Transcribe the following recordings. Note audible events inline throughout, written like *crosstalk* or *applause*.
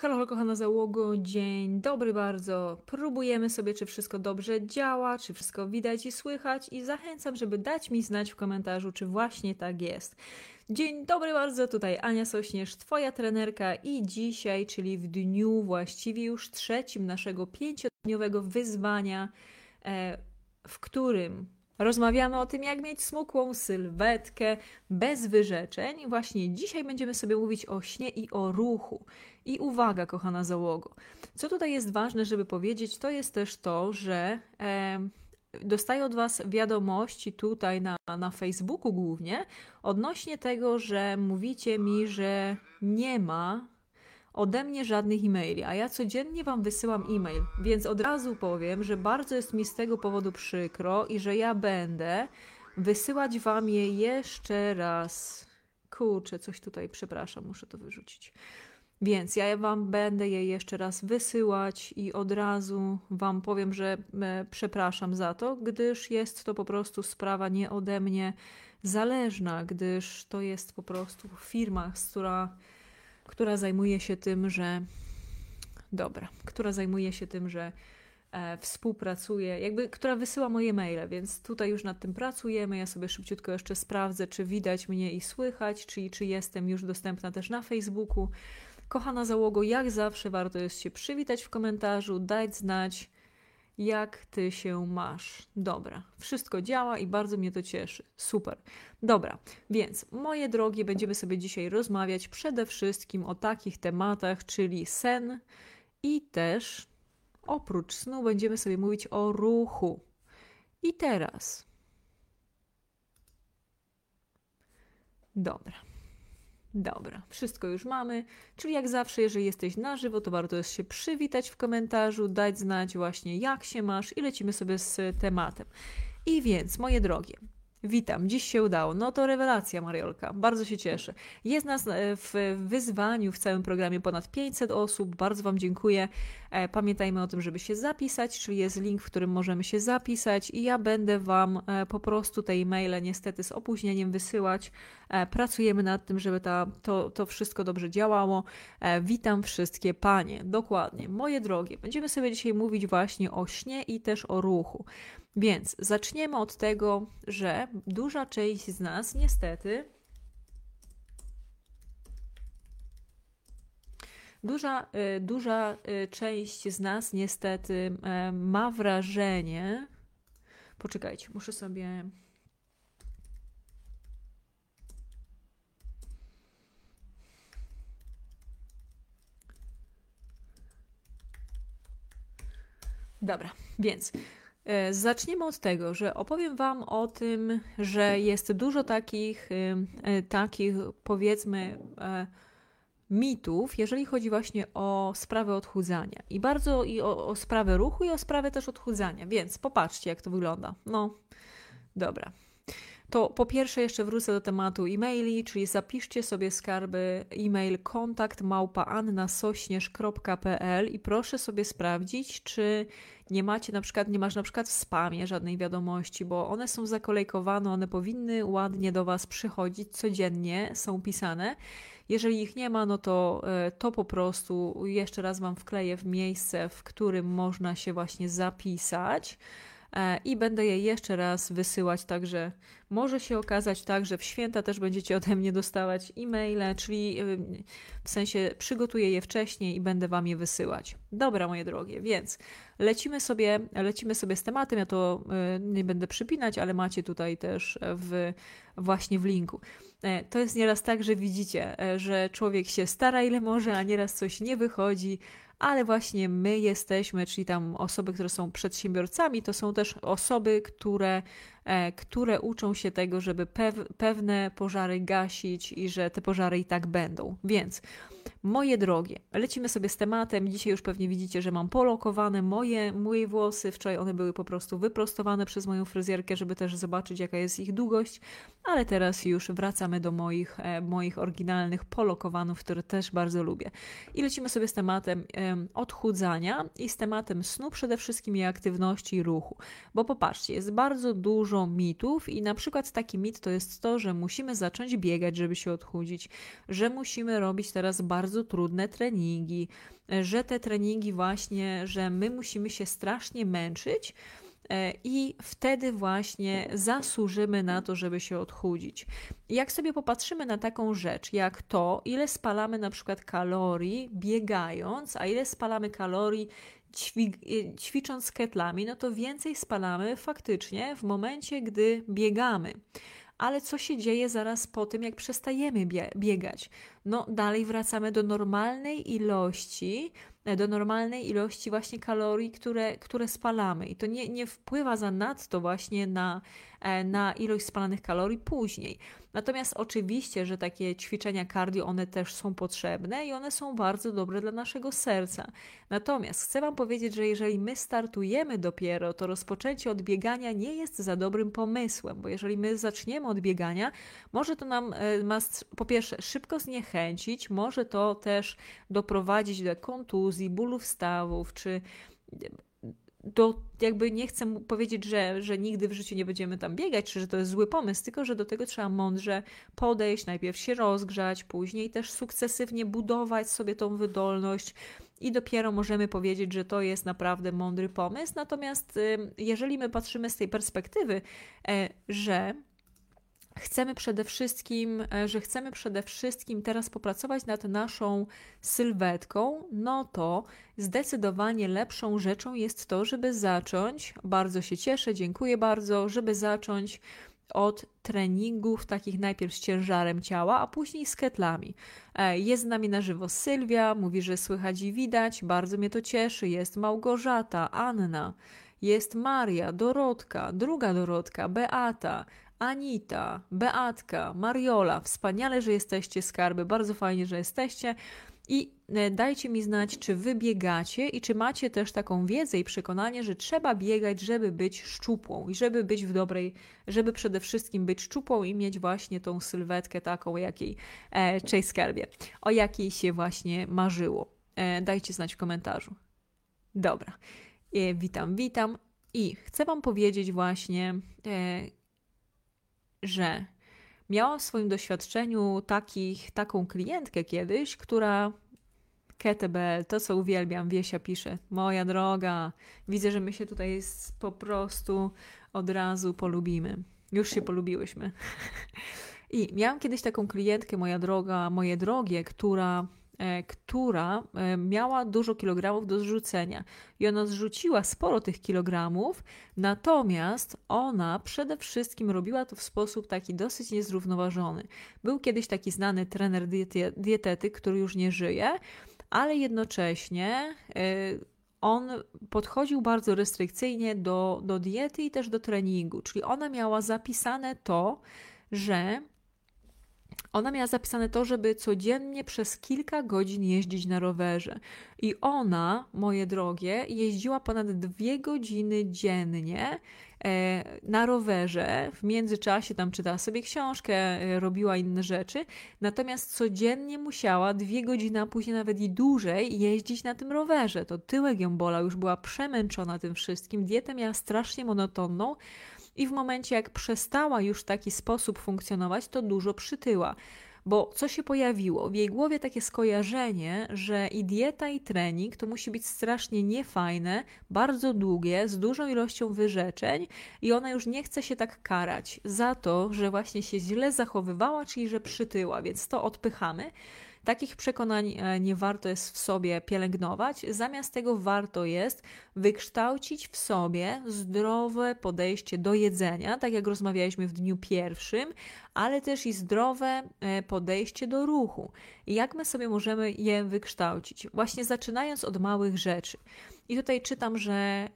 Halo, kochana załogo, dzień dobry bardzo. Próbujemy sobie, czy wszystko dobrze działa, czy wszystko widać i słychać i zachęcam, żeby dać mi znać w komentarzu, czy właśnie tak jest. Dzień dobry bardzo, tutaj Ania Sośnierz, Twoja trenerka i dzisiaj, czyli w dniu właściwie już trzecim naszego pięciodniowego wyzwania, e, w którym Rozmawiamy o tym, jak mieć smukłą sylwetkę bez wyrzeczeń. Właśnie dzisiaj będziemy sobie mówić o śnie i o ruchu. I uwaga, kochana załogo. Co tutaj jest ważne, żeby powiedzieć, to jest też to, że e, dostaję od Was wiadomości tutaj na, na Facebooku głównie odnośnie tego, że mówicie mi, że nie ma ode mnie żadnych e-maili, a ja codziennie Wam wysyłam e-mail, więc od razu powiem, że bardzo jest mi z tego powodu przykro i że ja będę wysyłać Wam je jeszcze raz. Kurczę, coś tutaj, przepraszam, muszę to wyrzucić. Więc ja Wam będę je jeszcze raz wysyłać i od razu Wam powiem, że e, przepraszam za to, gdyż jest to po prostu sprawa nie ode mnie zależna, gdyż to jest po prostu firma, z która która zajmuje się tym, że. Dobra, która zajmuje się tym, że e, współpracuje, jakby, która wysyła moje maile, więc tutaj już nad tym pracujemy. Ja sobie szybciutko jeszcze sprawdzę, czy widać mnie i słychać, czy, czy jestem już dostępna też na Facebooku. Kochana załogo, jak zawsze warto jest się przywitać w komentarzu, dać znać, jak ty się masz. Dobra, wszystko działa i bardzo mnie to cieszy. Super. Dobra, więc moje drogie, będziemy sobie dzisiaj rozmawiać przede wszystkim o takich tematach, czyli sen i też oprócz snu będziemy sobie mówić o ruchu. I teraz. Dobra. Dobra, wszystko już mamy. Czyli jak zawsze, jeżeli jesteś na żywo, to warto jest się przywitać w komentarzu, dać znać właśnie jak się masz i lecimy sobie z tematem. I więc, moje drogie, Witam, dziś się udało. No to rewelacja, Mariolka. Bardzo się cieszę. Jest nas e, w wyzwaniu w całym programie ponad 500 osób. Bardzo Wam dziękuję. E, pamiętajmy o tym, żeby się zapisać, czyli jest link, w którym możemy się zapisać i ja będę Wam e, po prostu te e-maile niestety z opóźnieniem wysyłać. Pracujemy nad tym, żeby ta, to, to wszystko dobrze działało. Witam wszystkie Panie. Dokładnie. Moje drogie, będziemy sobie dzisiaj mówić właśnie o śnie i też o ruchu. Więc zaczniemy od tego, że duża część z nas niestety Duża, y, duża y, część z nas niestety y, ma wrażenie. Poczekajcie, muszę sobie. Dobra, więc zaczniemy od tego, że opowiem Wam o tym, że jest dużo takich, e, e, takich powiedzmy, mitów, jeżeli chodzi właśnie o sprawę odchudzania. I bardzo i o, o sprawę ruchu, i o sprawę też odchudzania. Więc popatrzcie, jak to wygląda. No, dobra. To po pierwsze jeszcze wrócę do tematu e-maili, czyli zapiszcie sobie skarby e-mail kontakt małpa i proszę sobie sprawdzić, czy nie macie na przykład, nie masz na przykład w spamie żadnej wiadomości, bo one są zakolejkowane, one powinny ładnie do Was przychodzić codziennie, są pisane. Jeżeli ich nie ma, no to, e, to po prostu jeszcze raz Wam wkleję w miejsce, w którym można się właśnie zapisać. E, i będę je jeszcze raz wysyłać, także może się okazać tak, że w święta też będziecie ode mnie dostawać e-maile, czyli y, w sensie przygotuję je wcześniej i będę wam je wysyłać. Dobra, moje drogie, więc lecimy sobie, lecimy sobie z tematem, ja to y, nie będę przypinać, ale macie tutaj też w, właśnie w linku. E, to jest nieraz tak, że widzicie, e, że człowiek się stara ile może, a nieraz coś nie wychodzi, ale właśnie my jesteśmy, czyli tam osoby, które są przedsiębiorcami, to są też osoby, które, e, które uczą się tego, żeby pewne pożary gasić i że te pożary i tak będą. Więc Moje drogie, lecimy sobie z tematem. Dzisiaj już pewnie widzicie, że mam polokowane moje, moje włosy. Wczoraj one były po prostu wyprostowane przez moją fryzjerkę, żeby też zobaczyć, jaka jest ich długość. Ale teraz już wracamy do moich, e, moich oryginalnych polokowanów, które też bardzo lubię. I lecimy sobie z tematem. odchudzania i z tematem snu przede wszystkim i aktywności i ruchu. Bo popatrzcie, jest bardzo dużo mitów i na przykład taki mit to jest to, że musimy zacząć biegać, żeby się odchudzić, że musimy robić teraz bardzo trudne treningi, że te treningi właśnie, że my musimy się strasznie męczyć, E, i wtedy właśnie zasłużymy na to, żeby się odchudzić. Jak sobie popatrzymy na taką rzecz, jak to, ile spalamy na przykład kalorii biegając, a ile spalamy kalorii e, ćwicząc ketlami, no to więcej spalamy faktycznie w momencie, gdy biegamy. Ale co się dzieje zaraz po tym, jak przestajemy biegać? No, dalej wracamy do normalnej ilości E, do normalnej ilości właśnie kalorii, które, które spalamy. I to nie, nie wpływa za nadto właśnie na, na ilość spalanych kalorii później. Natomiast oczywiście, że takie ćwiczenia cardio, one też są potrzebne i one są bardzo dobre dla naszego serca. Natomiast chcę Wam powiedzieć, że jeżeli my startujemy dopiero, to rozpoczęcie od biegania nie jest za dobrym pomysłem, bo jeżeli my zaczniemy od biegania, może to nam e, po pierwsze szybko zniechęcić, może to też doprowadzić do kontuzji, bólów stawów, czy do, jakby nie chcę powiedzieć, że, że nigdy w życiu nie będziemy tam biegać, czy że to jest zły pomysł, tylko że do tego trzeba mądrze podejść, najpierw się rozgrzać, później też sukcesywnie budować sobie tą wydolność i dopiero możemy powiedzieć, że to jest naprawdę mądry pomysł. Natomiast jeżeli my patrzymy z tej perspektywy, e, że chcemy przede wszystkim, e, że chcemy przede wszystkim teraz popracować nad naszą sylwetką, no to zdecydowanie lepszą rzeczą jest to, żeby zacząć, bardzo się cieszę, dziękuję bardzo, żeby zacząć od treningów takich najpierw z ciężarem ciała, a później z ketlami. E, jest z nami na żywo Sylwia, mówi, że słychać i widać, bardzo mnie to cieszy. Jest Małgorzata, Anna, jest Maria, Dorotka, druga Dorotka, Beata, Anita, Beatka, Mariola. Wspaniale, że jesteście, skarby. Bardzo fajnie, że jesteście. I e, dajcie mi znać, czy wy biegacie i czy macie też taką wiedzę i przekonanie, że trzeba biegać, żeby być szczupłą i żeby być w dobrej, żeby przede wszystkim być szczupłą i mieć właśnie tą sylwetkę taką, jakiej e, Chase skarbie, o jakiej się właśnie marzyło. E, dajcie znać w komentarzu. Dobra, e, witam, witam i chcę Wam powiedzieć właśnie, e, że miałam w swoim doświadczeniu takich, taką klientkę kiedyś, która Kettlebell, to co uwielbiam, Wiesia pisze, moja droga, widzę, że my się tutaj po prostu od razu polubimy. Już się polubiłyśmy. *laughs* I miałam kiedyś taką klientkę, moja droga, moje drogie, która która e, miała dużo kilogramów do zrzucenia i ona zrzuciła sporo tych kilogramów, natomiast ona przede wszystkim robiła to w sposób taki dosyć niezrównoważony. Był kiedyś taki znany trener dietetyk, który już nie żyje, ale jednocześnie e, on podchodził bardzo restrykcyjnie do, do diety i też do treningu, czyli ona miała zapisane to, że ona miała zapisane to, żeby codziennie przez kilka godzin jeździć na rowerze. I ona, moje drogie, jeździła ponad dwie godziny dziennie e, na rowerze. W międzyczasie tam czytała sobie książkę, e, robiła inne rzeczy. Natomiast codziennie musiała dwie godziny, a później nawet i dłużej jeździć na tym rowerze. To tyłek ją już była przemęczona tym wszystkim. Dietę miała strasznie monotonną i w momencie, jak przestała już w taki sposób funkcjonować, to dużo przytyła. Bo co się pojawiło? W jej głowie takie skojarzenie, że i dieta, i trening to musi być strasznie niefajne, bardzo długie, z dużą ilością wyrzeczeń, i ona już nie chce się tak karać za to, że właśnie się źle zachowywała, czyli że przytyła, więc to odpychamy. Takich przekonań e, nie warto jest w sobie pielęgnować, zamiast tego warto jest wykształcić w sobie zdrowe podejście do jedzenia, tak jak rozmawialiśmy w dniu pierwszym, ale też i zdrowe e, podejście do ruchu. I jak my sobie możemy je wykształcić? Właśnie zaczynając od małych rzeczy. I tutaj czytam, że e,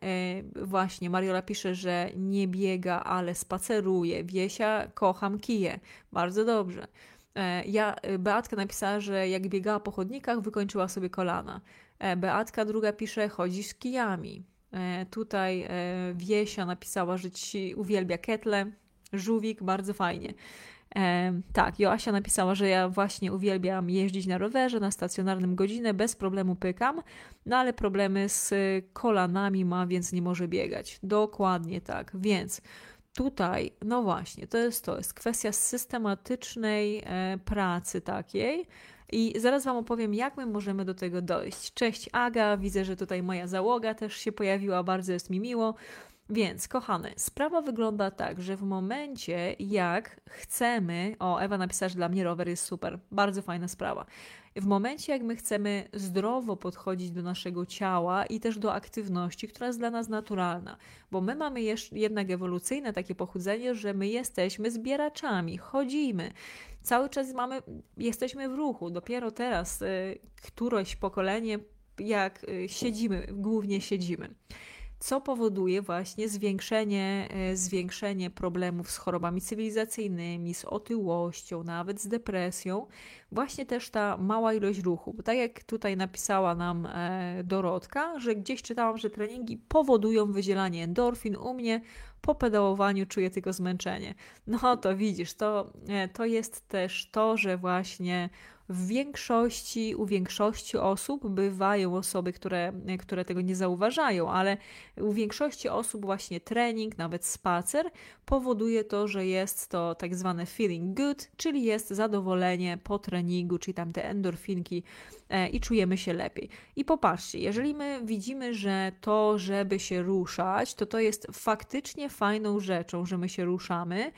właśnie Mariola pisze, że nie biega, ale spaceruje. Wiesia, kocham kije. Bardzo dobrze. E, ja, e, Beatka napisała, że jak biegała po chodnikach, wykończyła sobie kolana. E, Beatka druga pisze, chodzi z kijami. Tutaj Wiesia napisała, że ci uwielbia ketle. Żółwik, bardzo fajnie. Tak, Joasia napisała, że ja właśnie uwielbiam jeździć na rowerze, na stacjonarnym godzinę, bez problemu pykam, no ale problemy z kolanami ma, więc nie może biegać. Dokładnie tak, więc tutaj, no właśnie, to jest to, jest kwestia systematycznej e, pracy takiej. I zaraz Wam opowiem, jak my możemy do tego dojść. Cześć Aga, widzę, że tutaj moja załoga też się pojawiła, bardzo jest mi miło. Więc, kochane, sprawa wygląda tak, że w momencie, jak chcemy. O, Ewa napisała, że dla mnie rower jest super. Bardzo fajna sprawa. W momencie, jak my chcemy zdrowo podchodzić do naszego ciała i też do aktywności, która jest dla nas naturalna, bo my mamy jednak ewolucyjne takie pochodzenie, że my jesteśmy zbieraczami, chodzimy. Cały czas mamy, jesteśmy w ruchu. Dopiero teraz y, któreś pokolenie, jak y, siedzimy, głównie siedzimy co powoduje właśnie zwiększenie, e, zwiększenie problemów z chorobami cywilizacyjnymi, z otyłością, nawet z depresją, właśnie też ta mała ilość ruchu. Bo tak jak tutaj napisała nam e, Dorotka, że gdzieś czytałam, że treningi powodują wydzielanie endorfin. U mnie po pedałowaniu czuję tylko zmęczenie. No to widzisz, to, e, to jest też to, że właśnie w większości, u większości osób bywają osoby, które, które tego nie zauważają, ale u większości osób właśnie trening, nawet spacer powoduje to, że jest to tak zwane feeling good, czyli jest zadowolenie po treningu, czyli tam te endorfinki e, i czujemy się lepiej. I popatrzcie, jeżeli my widzimy, że to, żeby się ruszać, to to jest faktycznie fajną rzeczą, że my się ruszamy,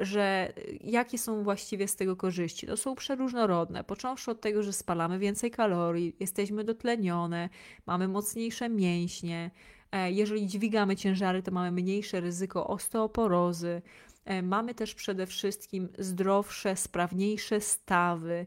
że jakie są właściwie z tego korzyści? To są przeróżnorodne, począwszy od tego, że spalamy więcej kalorii, jesteśmy dotlenione, mamy mocniejsze mięśnie, e, jeżeli dźwigamy ciężary, to mamy mniejsze ryzyko osteoporozy, e, mamy też przede wszystkim zdrowsze, sprawniejsze stawy,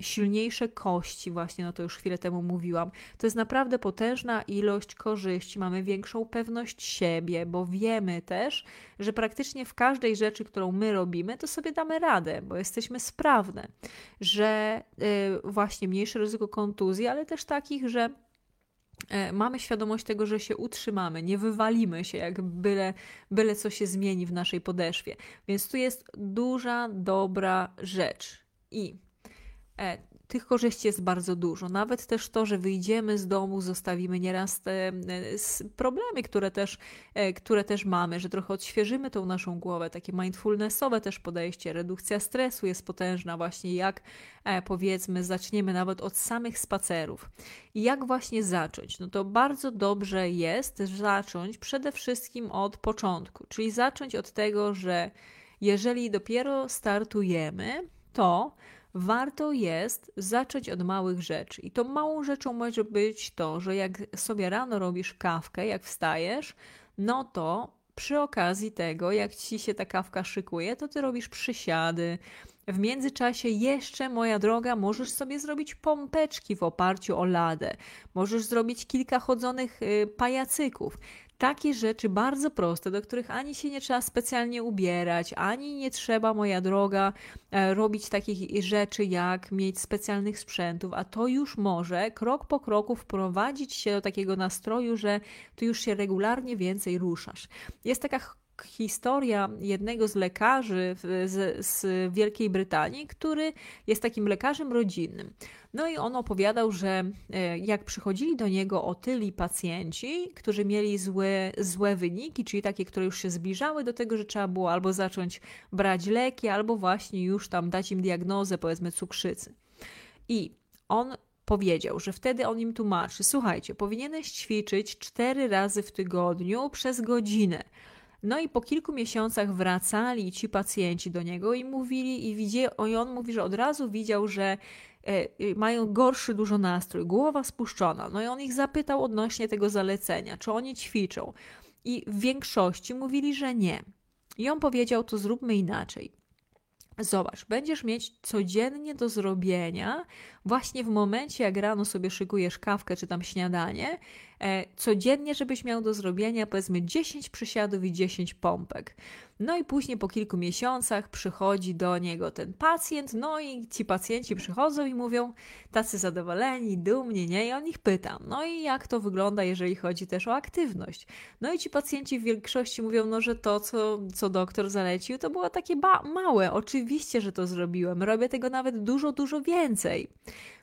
silniejsze kości, właśnie, no to już chwilę temu mówiłam. To jest naprawdę potężna ilość korzyści. Mamy większą pewność siebie, bo wiemy też, że praktycznie w każdej rzeczy, którą my robimy, to sobie damy radę, bo jesteśmy sprawne, że y, właśnie mniejsze ryzyko kontuzji, ale też takich, że e, mamy świadomość tego, że się utrzymamy, nie wywalimy się, jak byle, byle co się zmieni w naszej podeszwie. Więc tu jest duża, dobra rzecz. I tych korzyści jest bardzo dużo. Nawet też to, że wyjdziemy z domu, zostawimy nieraz te e, problemy, które też, e, które też mamy, że trochę odświeżymy tą naszą głowę. Takie mindfulnessowe też podejście, redukcja stresu jest potężna, właśnie jak powiedzmy, zaczniemy nawet od samych spacerów. I jak właśnie zacząć? No to bardzo dobrze jest zacząć przede wszystkim od początku, czyli zacząć od tego, że jeżeli dopiero startujemy, to warto jest zacząć od małych rzeczy. I tą małą rzeczą może być to, że jak sobie rano robisz kawkę, jak wstajesz, no to przy okazji tego, jak ci się ta kawka szykuje, to ty robisz przysiady. W międzyczasie jeszcze, moja droga, możesz sobie zrobić pompeczki w oparciu o ladę. Możesz zrobić kilka chodzonych y, pajacyków takie rzeczy bardzo proste, do których ani się nie trzeba specjalnie ubierać, ani nie trzeba, moja droga, e, robić takich rzeczy jak mieć specjalnych sprzętów, a to już może krok po kroku wprowadzić się do takiego nastroju, że ty już się regularnie więcej ruszasz. Jest taka historia jednego z lekarzy z, z, Wielkiej Brytanii, który jest takim lekarzem rodzinnym. No i on opowiadał, że e, jak przychodzili do niego otyli pacjenci, którzy mieli złe, złe wyniki, czyli takie, które już się zbliżały do tego, że trzeba było albo zacząć brać leki, albo właśnie już tam dać im diagnozę, powiedzmy, cukrzycy. I on powiedział, że wtedy on im tłumaczy: Słuchajcie, powinieneś ćwiczyć cztery razy w tygodniu przez godzinę. No i po kilku miesiącach wracali ci pacjenci do niego i mówili, i, widzi, i on mówi, że od razu widział, że e, mają gorszy dużo nastrój, głowa spuszczona. No i on ich zapytał odnośnie tego zalecenia, czy oni ćwiczą. I w większości mówili, że nie. I on powiedział, to zróbmy inaczej. Zobacz, będziesz mieć codziennie do zrobienia, właśnie w momencie, jak rano sobie szykujesz kawkę czy tam śniadanie, e, codziennie, żebyś miał do zrobienia powiedzmy 10 przysiadów i 10 pompek. No i później po kilku miesiącach przychodzi do niego ten pacjent, no i ci pacjenci przychodzą i mówią, tacy zadowoleni, dumni, nie? I on ich pyta, no i jak to wygląda, jeżeli chodzi też o aktywność? No i ci pacjenci w większości mówią, no że to, co, co doktor zalecił, to było takie małe. Oczywiście, że to zrobiłem. Robię tego nawet dużo, dużo więcej.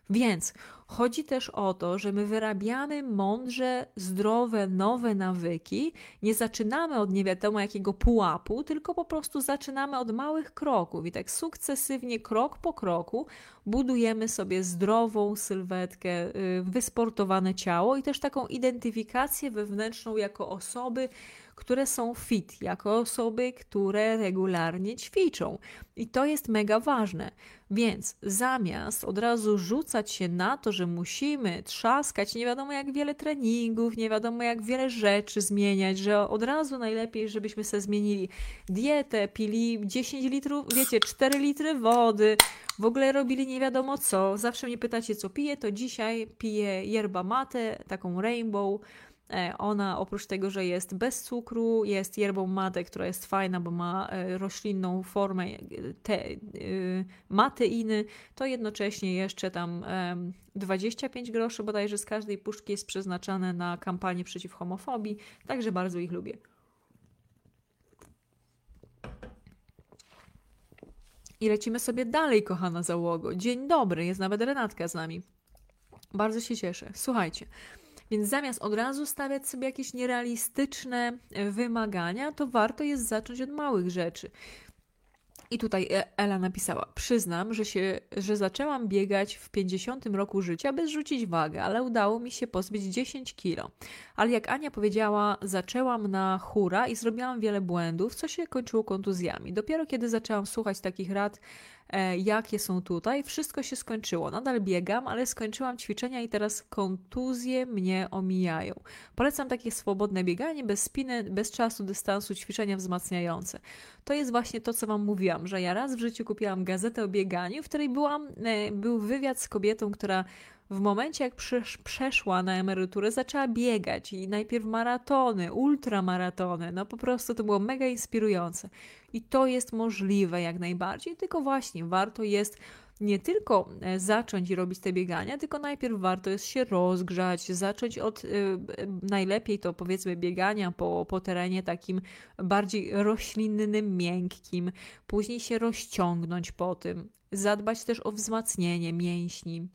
Więc chodzi też o to, że my wyrabiamy mądrze, zdrowe, nowe nawyki. Nie zaczynamy od nie wiadomo jakiego pułapu, tylko po prostu zaczynamy od małych kroków i tak sukcesywnie, krok po kroku budujemy sobie zdrową sylwetkę, y, wysportowane ciało i też taką identyfikację wewnętrzną jako osoby, które są fit, jako osoby, które regularnie ćwiczą. I to jest mega ważne. Więc zamiast od razu rzucać się na to, że musimy trzaskać nie wiadomo jak wiele treningów, nie wiadomo jak wiele rzeczy zmieniać, że od razu najlepiej, żebyśmy sobie zmienili dietę, pili 10 litrów, wiecie, 4 litry wody, w ogóle robili nie wiadomo co. Zawsze mnie pytacie, co piję, to dzisiaj piję yerba mate, taką rainbow, ona oprócz tego, że jest bez cukru, jest yerbą mate, która jest fajna, bo ma e, roślinną formę e, te, mateiny, to jednocześnie jeszcze tam 25 groszy bodajże z każdej puszki jest przeznaczane na kampanię przeciw homofobii, także bardzo ich lubię. I lecimy sobie dalej, kochana załogo. Dzień dobry, jest nawet Renatka z nami. Bardzo się cieszę. Słuchajcie, więc zamiast od razu stawiać sobie jakieś nierealistyczne e, wymagania, to warto jest zacząć od małych rzeczy. I tutaj e, Ela napisała: Przyznam, że, się, że zaczęłam biegać w 50 roku życia bez rzucić wagę, ale udało mi się pozbyć 10 kilo. Ale jak Ania powiedziała, zaczęłam na hura i zrobiłam wiele błędów, co się kończyło kontuzjami. Dopiero kiedy zaczęłam słuchać takich rad, jakie są tutaj. Wszystko się skończyło. Nadal biegam, ale skończyłam ćwiczenia i teraz kontuzje mnie omijają. Polecam takie swobodne bieganie, bez spiny, bez czasu, dystansu, ćwiczenia wzmacniające. To jest właśnie to, co Wam mówiłam, że ja raz w życiu kupiłam gazetę o bieganiu, w której byłam, e, był wywiad z kobietą, która w momencie, jak przeszła na emeryturę, zaczęła biegać i najpierw maratony, ultramaratony. No po prostu to było mega inspirujące. I to jest możliwe jak najbardziej, tylko właśnie warto jest nie tylko e, zacząć robić te biegania, tylko najpierw warto jest się rozgrzać, zacząć od y, najlepiej to powiedzmy biegania po, po terenie takim bardziej roślinnym, miękkim, później się rozciągnąć po tym, zadbać też o wzmacnienie mięśni.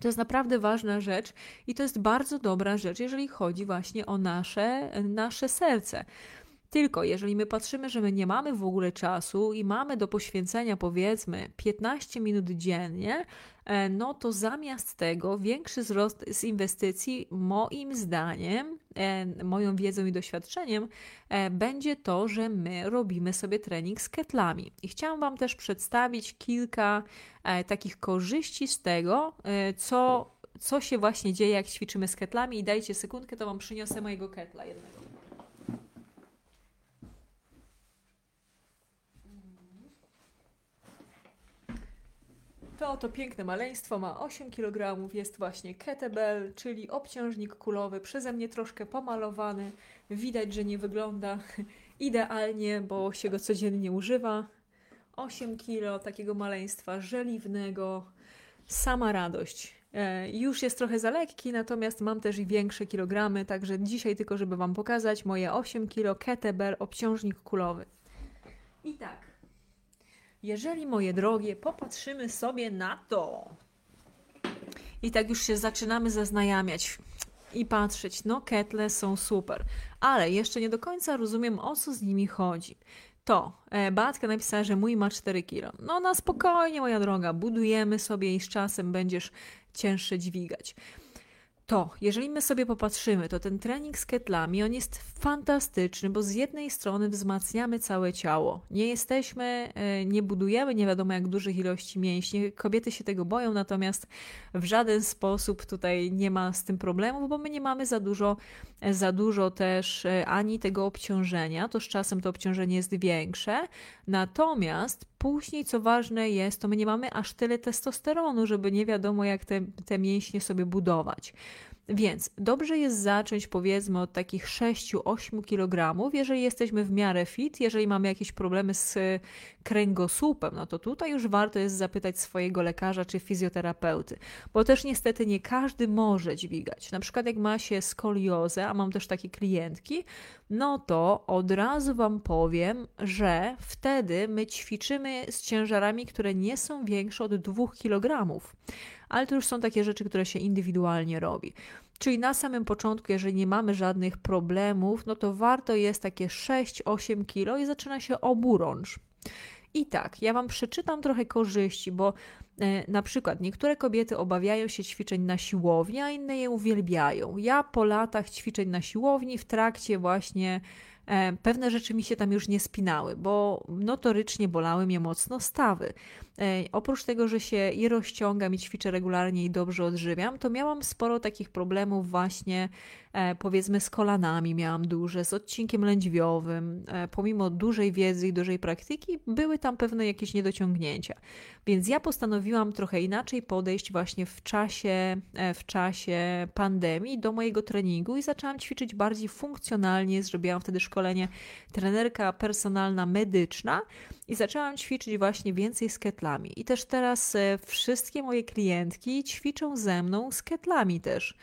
To jest naprawdę ważna rzecz i to jest bardzo dobra rzecz, jeżeli chodzi właśnie o nasze, nasze serce. Tylko jeżeli my patrzymy, że my nie mamy w ogóle czasu i mamy do poświęcenia powiedzmy 15 minut dziennie, e, no to zamiast tego większy wzrost z inwestycji, moim zdaniem, e, moją wiedzą i doświadczeniem, e, będzie to, że my robimy sobie trening z ketlami. I chciałam Wam też przedstawić kilka takich korzyści z tego, co, co się właśnie dzieje, jak ćwiczymy z ketlami. I dajcie sekundkę, to Wam przyniosę mojego ketla jednego. To oto piękne maleństwo ma 8 kg, jest właśnie kettlebell, czyli obciążnik kulowy, przeze mnie troszkę pomalowany. Widać, że nie wygląda *laughs* idealnie, bo się go codziennie używa. 8 kg takiego maleństwa żeliwnego, sama radość. E, już jest trochę za lekki, natomiast mam też i większe kilogramy, także dzisiaj tylko, żeby Wam pokazać moje 8 kg kettlebell obciążnik kulowy. I tak, jeżeli, moje drogie, popatrzymy sobie na to i tak już się zaczynamy zaznajamiać i patrzeć, no ketle są super, ale jeszcze nie do końca rozumiem, o co z nimi chodzi. To e, Batka napisała, że mój ma 4 kilo. No na spokojnie, moja droga, budujemy sobie i z czasem będziesz cięższe dźwigać to, jeżeli my sobie popatrzymy, to ten trening z ketlami, on jest fantastyczny, bo z jednej strony wzmacniamy całe ciało. Nie jesteśmy, e, nie budujemy nie wiadomo jak dużych ilości mięśni. Kobiety się tego boją, natomiast w żaden sposób tutaj nie ma z tym problemu, bo my nie mamy za dużo, e, za dużo też e, ani tego obciążenia, to z czasem to obciążenie jest większe. Natomiast później, co ważne jest, to my nie mamy aż tyle testosteronu, żeby nie wiadomo jak te, te mięśnie sobie budować. Więc dobrze jest zacząć powiedzmy od takich 6-8 kg, jeżeli jesteśmy w miarę fit, jeżeli mamy jakieś problemy z kręgosłupem, no to tutaj już warto jest zapytać swojego lekarza czy fizjoterapeuty, bo też niestety nie każdy może dźwigać. Na przykład jak ma się skoliozę, a mam też takie klientki, no to od razu Wam powiem, że wtedy my ćwiczymy z ciężarami, które nie są większe od 2 kg ale to już są takie rzeczy, które się indywidualnie robi. Czyli na samym początku, jeżeli nie mamy żadnych problemów, no to warto jest takie 6-8 kg i zaczyna się oburącz. I tak, ja Wam przeczytam trochę korzyści, bo e, na przykład niektóre kobiety obawiają się ćwiczeń na siłowni, a inne je uwielbiają. Ja po latach ćwiczeń na siłowni w trakcie właśnie E, pewne rzeczy mi się tam już nie spinały, bo notorycznie bolały mnie mocno stawy. Oprócz tego, że się i rozciągam i ćwiczę regularnie i dobrze odżywiam, to miałam sporo takich problemów właśnie E, powiedzmy z kolanami miałam duże, z odcinkiem lędźwiowym. E, pomimo dużej wiedzy i dużej praktyki, były tam pewne jakieś niedociągnięcia. Więc ja postanowiłam trochę inaczej podejść właśnie w czasie, e, w czasie pandemii do mojego treningu i zaczęłam ćwiczyć bardziej funkcjonalnie. Zrobiłam wtedy szkolenie trenerka personalna medyczna i zaczęłam ćwiczyć właśnie więcej z ketlami. I też teraz wszystkie moje klientki ćwiczą ze mną z ketlami też.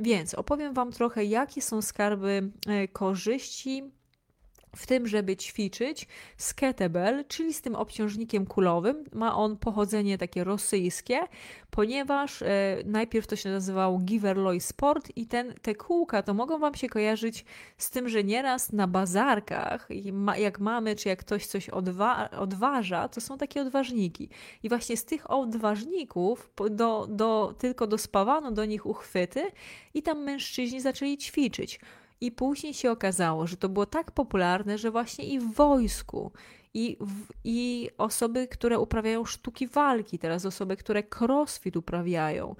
Więc opowiem Wam trochę, jakie są skarby e, korzyści w tym, żeby ćwiczyć z kettlebell, czyli z tym obciążnikiem kulowym. Ma on pochodzenie takie rosyjskie, ponieważ e, najpierw to się nazywało Giverloy Sport i ten, te kółka to mogą Wam się kojarzyć z tym, że nieraz na bazarkach, jak mamy, czy jak ktoś coś odwa odważa, to są takie odważniki. I właśnie z tych odważników do, do, tylko dospawano do nich uchwyty i tam mężczyźni zaczęli ćwiczyć. I później się okazało, że to było tak popularne, że właśnie i w wojsku, i, w, i osoby, które uprawiają sztuki walki, teraz osoby, które crossfit uprawiają.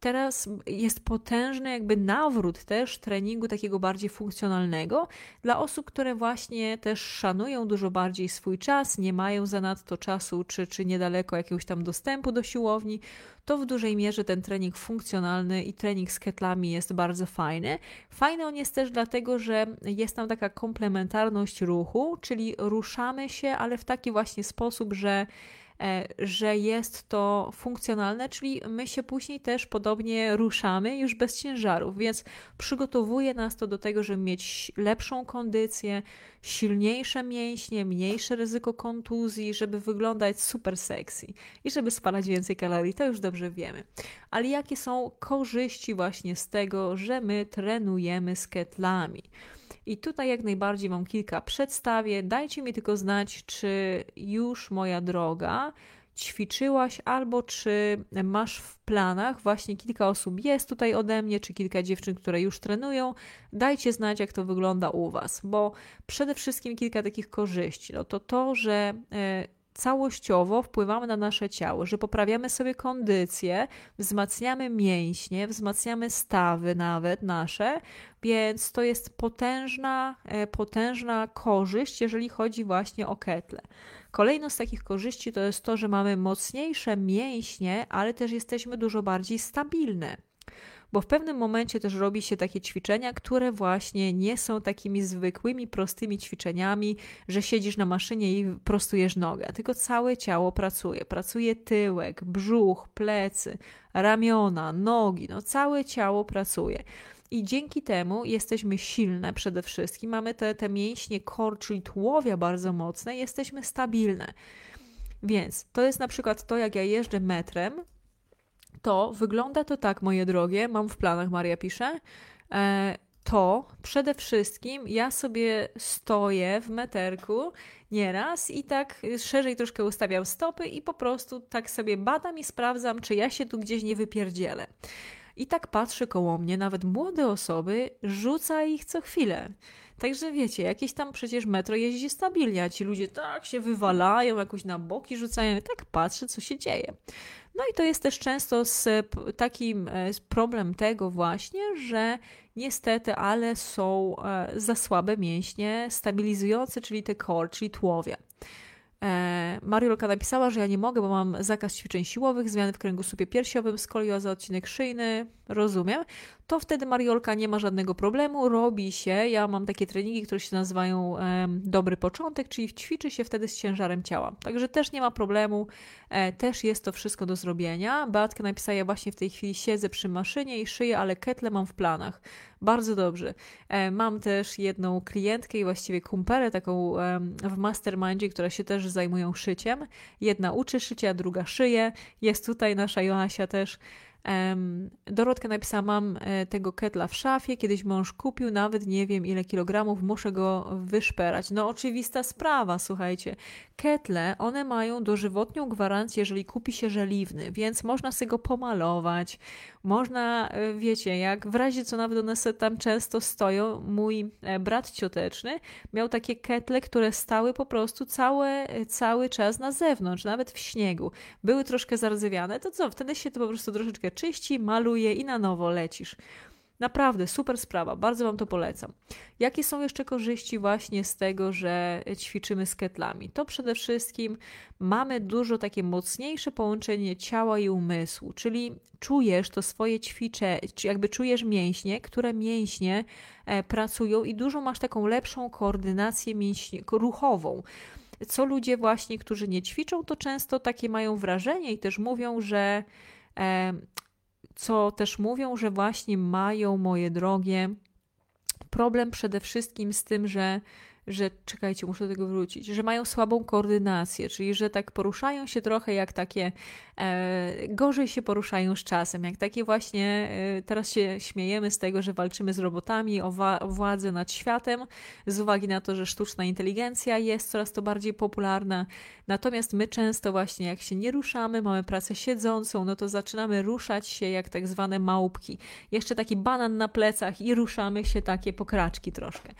Teraz jest potężny jakby nawrót też treningu takiego bardziej funkcjonalnego dla osób, które właśnie też szanują dużo bardziej swój czas, nie mają zanadto czasu czy, czy niedaleko jakiegoś tam dostępu do siłowni, to w dużej mierze ten trening funkcjonalny i trening z ketlami jest bardzo fajny. Fajny on jest też dlatego, że jest tam taka komplementarność ruchu, czyli ruszamy się, ale w taki właśnie sposób, że że jest to funkcjonalne, czyli my się później też podobnie ruszamy już bez ciężarów, więc przygotowuje nas to do tego, żeby mieć lepszą kondycję, silniejsze mięśnie, mniejsze ryzyko kontuzji, żeby wyglądać super sexy i żeby spalać więcej kalorii, to już dobrze wiemy. Ale jakie są korzyści właśnie z tego, że my trenujemy z ketlami? I tutaj jak najbardziej Wam kilka przedstawię. Dajcie mi tylko znać, czy już moja droga ćwiczyłaś, albo czy masz w planach, właśnie kilka osób jest tutaj ode mnie, czy kilka dziewczyn, które już trenują. Dajcie znać, jak to wygląda u Was, bo przede wszystkim kilka takich korzyści. No to to, że e, całościowo wpływamy na nasze ciało, że poprawiamy sobie kondycję, wzmacniamy mięśnie, wzmacniamy stawy nawet nasze, więc to jest potężna, e, potężna korzyść, jeżeli chodzi właśnie o ketle. Kolejną z takich korzyści to jest to, że mamy mocniejsze mięśnie, ale też jesteśmy dużo bardziej stabilne bo w pewnym momencie też robi się takie ćwiczenia, które właśnie nie są takimi zwykłymi, prostymi ćwiczeniami, że siedzisz na maszynie i prostujesz nogę, tylko całe ciało pracuje. Pracuje tyłek, brzuch, plecy, ramiona, nogi, no całe ciało pracuje. I dzięki temu jesteśmy silne przede wszystkim, mamy te, te mięśnie core, czyli tułowia bardzo mocne, jesteśmy stabilne. Więc to jest na przykład to, jak ja jeżdżę metrem, to wygląda to tak, moje drogie, mam w planach, Maria pisze, e, to przede wszystkim ja sobie stoję w meterku nieraz i tak szerzej troszkę ustawiam stopy i po prostu tak sobie badam i sprawdzam, czy ja się tu gdzieś nie wypierdzielę. I tak patrzę koło mnie, nawet młode osoby, rzuca ich co chwilę. Także wiecie, jakieś tam przecież metro jeździ stabilnie, a ci ludzie tak się wywalają, jakoś na boki rzucają, tak patrzę, co się dzieje. No i to jest też często z takim e, problem tego właśnie, że niestety, ale są e, za słabe mięśnie stabilizujące, czyli te core, czyli tułowia. E, Mariolka napisała, że ja nie mogę, bo mam zakaz ćwiczeń siłowych, zmiany w kręgosłupie piersiowym, skolioza, odcinek szyjny, rozumiem. To wtedy Mariolka nie ma żadnego problemu, robi się. Ja mam takie treningi, które się nazywają dobry początek, czyli ćwiczy się wtedy z ciężarem ciała. Także też nie ma problemu, e, też jest to wszystko do zrobienia. Beatka napisała, ja właśnie w tej chwili siedzę przy maszynie i szyję, ale ketle mam w planach. Bardzo dobrze. E, mam też jedną klientkę i właściwie kumpelę taką w mastermindzie, która się też zajmują szyciem. Jedna uczy szycia, druga szyje. Jest tutaj nasza Joasia też. Dorotka napisała, mam e, tego ketla w szafie, kiedyś mąż kupił, nawet nie wiem ile kilogramów, muszę go wyszperać. No oczywista sprawa, słuchajcie. Ketle, one mają dożywotnią gwarancję, jeżeli kupi się żeliwny, więc można sobie go pomalować, można, e, wiecie, jak w razie co nawet one sobie tam często stoją, mój e, brat cioteczny miał takie ketle, które stały po prostu całe, cały czas na zewnątrz, nawet w śniegu. Były troszkę zardzewiane, to co, wtedy się to po prostu troszeczkę czyści, maluje i na nowo lecisz. Naprawdę super sprawa, bardzo Wam to polecam. Jakie są jeszcze korzyści właśnie z tego, że ćwiczymy z ketlami? To przede wszystkim mamy dużo takie mocniejsze połączenie ciała i umysłu, czyli czujesz to swoje ćwicze, jakby czujesz mięśnie, które mięśnie e, pracują i dużo masz taką lepszą koordynację mięśni, ruchową co ludzie właśnie, którzy nie ćwiczą, to często takie mają wrażenie i też mówią, że co też mówią, że właśnie mają, moje drogie, problem przede wszystkim z tym, że że czekajcie, muszę do tego wrócić, że mają słabą koordynację, czyli że tak poruszają się trochę jak takie, e, gorzej się poruszają z czasem, jak takie właśnie, e, teraz się śmiejemy z tego, że walczymy z robotami o, o władzę nad światem, z uwagi na to, że sztuczna inteligencja jest coraz to bardziej popularna, natomiast my często właśnie jak się nie ruszamy, mamy pracę siedzącą, no to zaczynamy ruszać się jak tak zwane małpki. Jeszcze taki banan na plecach i ruszamy się takie pokraczki troszkę.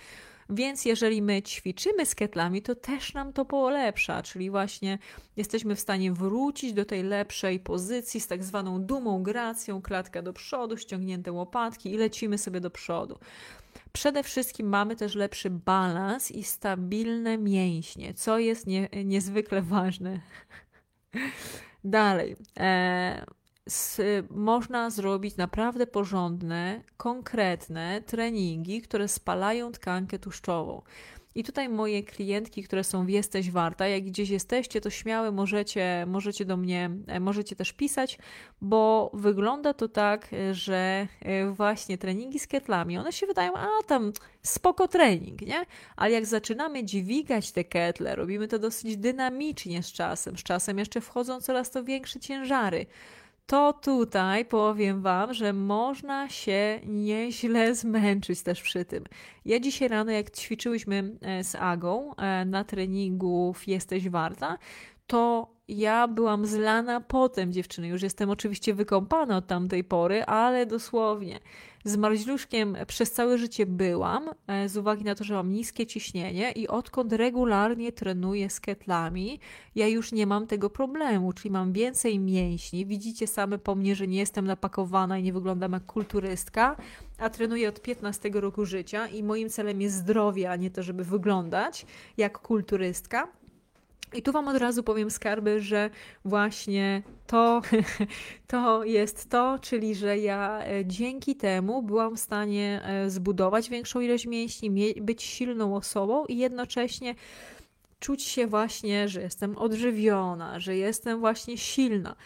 Więc jeżeli my ćwiczymy z ketlami, to też nam to polepsza, czyli właśnie jesteśmy w stanie wrócić do tej lepszej pozycji z tak zwaną dumą, gracją, klatka do przodu, ściągnięte łopatki i lecimy sobie do przodu. Przede wszystkim mamy też lepszy balans i stabilne mięśnie, co jest nie, niezwykle ważne. *laughs* Dalej. E, można zrobić naprawdę porządne, konkretne treningi, które spalają tkankę tłuszczową. I tutaj moje klientki, które są w Jesteś Warta, jak gdzieś jesteście, to śmiały możecie, możecie do mnie, e, możecie też pisać, bo wygląda to tak, że e, właśnie treningi z ketlami, one się wydają, a tam spoko trening, nie? Ale jak zaczynamy dźwigać te ketle, robimy to dosyć dynamicznie z czasem, z czasem jeszcze wchodzą coraz to większe ciężary, to tutaj powiem Wam, że można się nieźle zmęczyć też przy tym. Ja dzisiaj rano, jak ćwiczyłyśmy e, z Agą e, na treningu Jesteś Warta, to ja byłam zlana potem, dziewczyny. Już jestem oczywiście wykąpana od tamtej pory, ale dosłownie z marzluszkiem przez całe życie byłam, e, z uwagi na to, że mam niskie ciśnienie i odkąd regularnie trenuję z ketlami, ja już nie mam tego problemu, czyli mam więcej mięśni. Widzicie same po mnie, że nie jestem napakowana i nie wyglądam jak kulturystka, a trenuję od 15 roku życia i moim celem jest zdrowie, a nie to, żeby wyglądać jak kulturystka. I tu Wam od razu powiem skarby, że właśnie to, *laughs* to jest to, czyli że ja e, dzięki temu byłam w stanie e, zbudować większą ilość mięśni, być silną osobą i jednocześnie czuć się właśnie, że jestem odżywiona, że jestem właśnie silna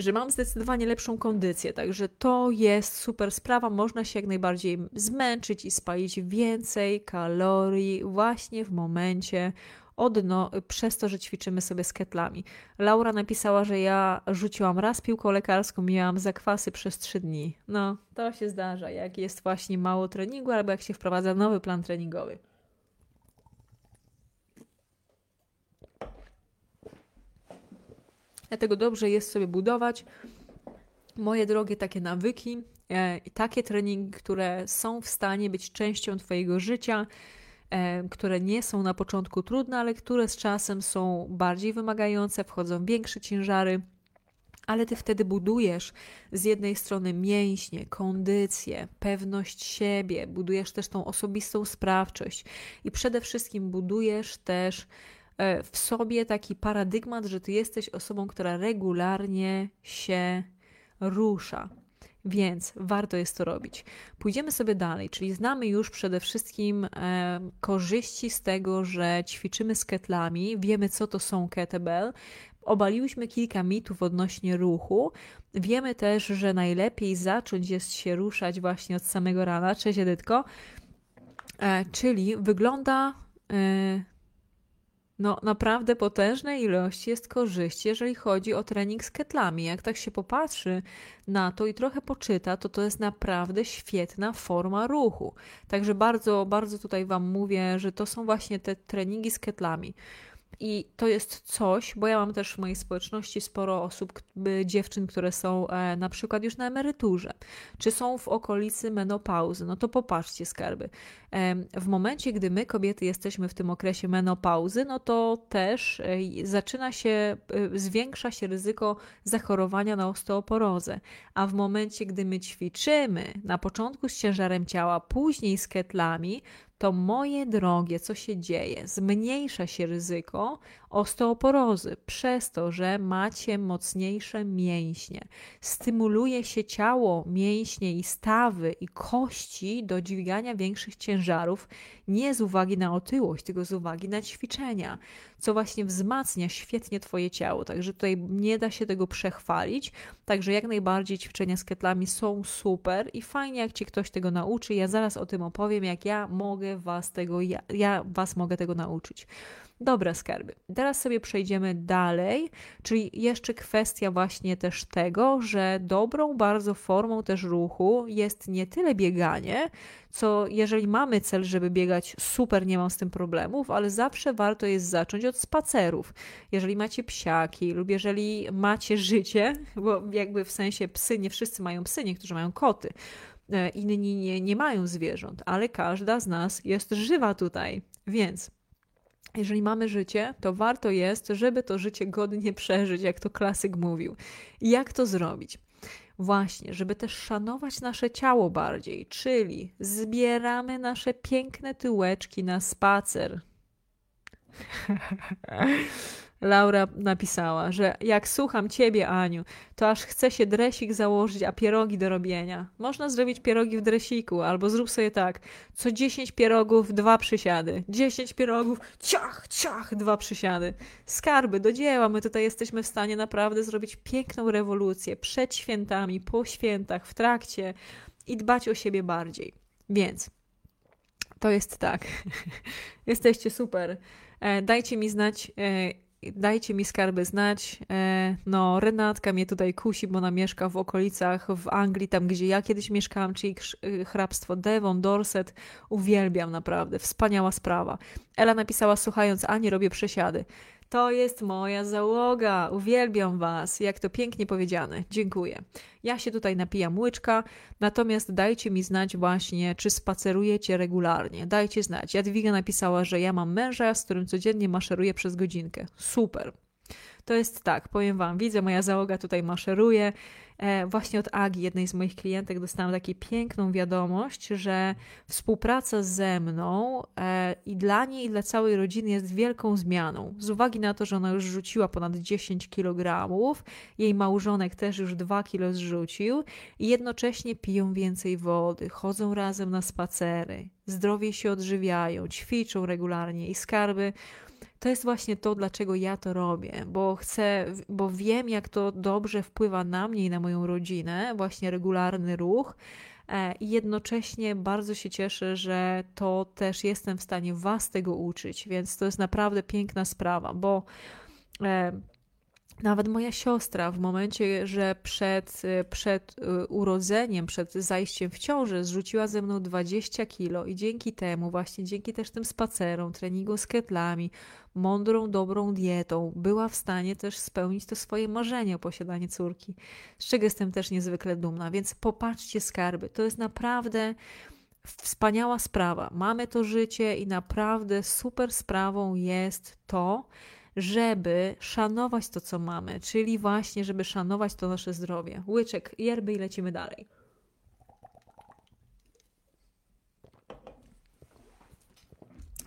że mam zdecydowanie lepszą kondycję, także to jest super sprawa. Można się jak najbardziej zmęczyć i spalić więcej kalorii właśnie w momencie odno przez to, że ćwiczymy sobie z ketlami. Laura napisała, że ja rzuciłam raz piłką lekarską, miałam zakwasy przez trzy dni. No, to się zdarza, jak jest właśnie mało treningu, albo jak się wprowadza nowy plan treningowy. Dlatego dobrze jest sobie budować moje drogie takie nawyki e, i takie treningi, które są w stanie być częścią Twojego życia, które nie są na początku trudne, ale które z czasem są bardziej wymagające, wchodzą większe ciężary. Ale ty wtedy budujesz z jednej strony mięśnie, kondycję, pewność siebie, budujesz też tą osobistą sprawczość i przede wszystkim budujesz też e, w sobie taki paradygmat, że ty jesteś osobą, która regularnie się rusza. Więc warto jest to robić. Pójdziemy sobie dalej, czyli znamy już przede wszystkim e, korzyści z tego, że ćwiczymy z ketlami, wiemy co to są kettlebell, obaliłyśmy kilka mitów odnośnie ruchu. Wiemy też, że najlepiej zacząć jest się ruszać właśnie od samego rana. Cześć Edytko. E, czyli wygląda e, no, naprawdę potężnej ilości jest korzyści, jeżeli chodzi o trening z ketlami. Jak tak się popatrzy na to i trochę poczyta, to to jest naprawdę świetna forma ruchu. Także bardzo, bardzo tutaj Wam mówię, że to są właśnie te treningi z ketlami. I to jest coś, bo ja mam też w mojej społeczności sporo osób, dziewczyn, które są e, na przykład już na emeryturze, czy są w okolicy menopauzy. No to popatrzcie, skarby. W momencie, gdy my, kobiety, jesteśmy w tym okresie menopauzy, no to też e, zaczyna się, e, zwiększa się ryzyko zachorowania na osteoporozę. A w momencie, gdy my ćwiczymy na początku z ciężarem ciała, później z ketlami, to moje drogie, co się dzieje? Zmniejsza się ryzyko osteoporozy przez to, że macie mocniejsze mięśnie. Stymuluje się ciało, mięśnie i stawy i kości do dźwigania większych ciężarów, nie z uwagi na otyłość, tylko z uwagi na ćwiczenia, co właśnie wzmacnia świetnie Twoje ciało. Także tutaj nie da się tego przechwalić. Także jak najbardziej ćwiczenia z ketlami są super i fajnie, jak Cię ktoś tego nauczy. Ja zaraz o tym opowiem, jak ja mogę Was tego, ja, ja Was mogę tego nauczyć. Dobra, skarby. Teraz sobie przejdziemy dalej, czyli jeszcze kwestia właśnie też tego, że dobrą bardzo formą też ruchu jest nie tyle bieganie, co jeżeli mamy cel, żeby biegać, super, nie mam z tym problemów, ale zawsze warto jest zacząć od spacerów. Jeżeli macie psiaki lub jeżeli macie życie, *laughs* bo jakby w sensie psy, nie wszyscy mają psy, niektórzy mają koty, e, inni nie, nie mają zwierząt, ale każda z nas jest żywa tutaj, więc jeżeli mamy życie, to warto jest, żeby to życie godnie przeżyć, jak to klasyk mówił. I jak to zrobić? Właśnie, żeby też szanować nasze ciało bardziej, czyli zbieramy nasze piękne tyłeczki na spacer. *laughs* Laura napisała, że jak słucham ciebie, Aniu, to aż chce się dresik założyć, a pierogi do robienia. Można zrobić pierogi w dresiku, albo zrób sobie tak. Co 10 pierogów, dwa przysiady. 10 pierogów, ciach, ciach, dwa przysiady. Skarby, do dzieła. My tutaj jesteśmy w stanie naprawdę zrobić piękną rewolucję przed świętami, po świętach, w trakcie i dbać o siebie bardziej. Więc to jest tak. *laughs* Jesteście super. E, dajcie mi znać e, dajcie mi skarby znać. E, no, Renatka mnie tutaj kusi, bo ona mieszka w okolicach w Anglii, tam gdzie ja kiedyś mieszkałam, czyli y, hrabstwo Devon, Dorset. Uwielbiam naprawdę, wspaniała sprawa. Ela napisała, słuchając, a nie robię przesiady. To jest moja załoga. Uwielbiam Was. Jak to pięknie powiedziane. Dziękuję. Ja się tutaj napijam łyczka, natomiast dajcie mi znać właśnie, czy spacerujecie regularnie. Dajcie znać. Jadwiga napisała, że ja mam męża, z którym codziennie maszeruję przez godzinkę. Super. To jest tak, powiem Wam, widzę, moja załoga tutaj maszeruje. E, właśnie od Agi, jednej z moich klientek, dostałam taką piękną wiadomość, że współpraca ze mną e, i dla niej, i dla całej rodziny jest wielką zmianą. Z uwagi na to, że ona już rzuciła ponad 10 kg, jej małżonek też już 2 kg zrzucił i jednocześnie piją więcej wody, chodzą razem na spacery, zdrowie się odżywiają, ćwiczą regularnie i skarby to jest właśnie to, dlaczego ja to robię, bo chcę, bo wiem, jak to dobrze wpływa na mnie i na moją rodzinę, właśnie regularny ruch. E, I jednocześnie bardzo się cieszę, że to też jestem w stanie Was tego uczyć, więc to jest naprawdę piękna sprawa, bo e, nawet moja siostra w momencie, że przed, przed y, urodzeniem, przed zajściem w ciążę zrzuciła ze mną 20 kilo i dzięki temu, właśnie dzięki też tym spacerom, treningu z ketlami, mądrą, dobrą dietą, była w stanie też spełnić to swoje marzenie o posiadanie córki, z czego jestem też niezwykle dumna. Więc popatrzcie skarby, to jest naprawdę wspaniała sprawa. Mamy to życie i naprawdę super sprawą jest to, żeby szanować to, co mamy, czyli właśnie, żeby szanować to nasze zdrowie. Łyczek, yerby i lecimy dalej.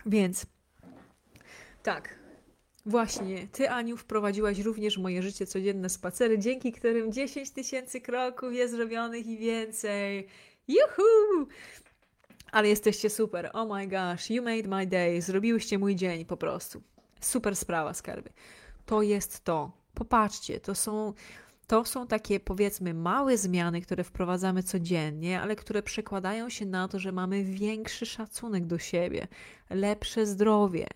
Więc tak, Właśnie, ty, Aniu, wprowadziłaś również w moje życie codzienne spacery, dzięki którym 10 tysięcy kroków jest zrobionych i więcej. Juhu! Ale jesteście super. Oh my gosh, you made my day. Zrobiłyście mój dzień po prostu. Super sprawa, skarby. To jest to. Popatrzcie, to są to są takie, powiedzmy, małe zmiany, które wprowadzamy codziennie, ale które przekładają się na to, że mamy większy szacunek do siebie, lepsze zdrowie,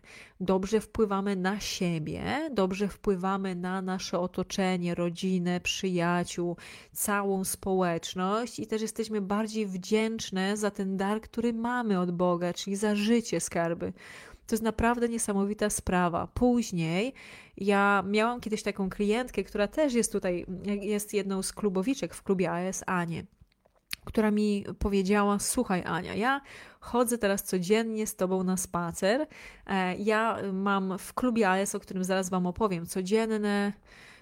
dobrze wpływamy na siebie, dobrze wpływamy na nasze otoczenie, rodzinę, przyjaciół, całą społeczność i też jesteśmy bardziej wdzięczne za ten dar, który mamy od Boga, czyli za życie skarby. To jest naprawdę niesamowita sprawa. Później ja miałam kiedyś taką klientkę, która też jest tutaj, jest jedną z klubowiczek w klubie AS, Anię która mi powiedziała: Słuchaj, Ania, ja chodzę teraz codziennie z tobą na spacer. E, ja mam w klubie AS, o którym zaraz Wam opowiem, codzienne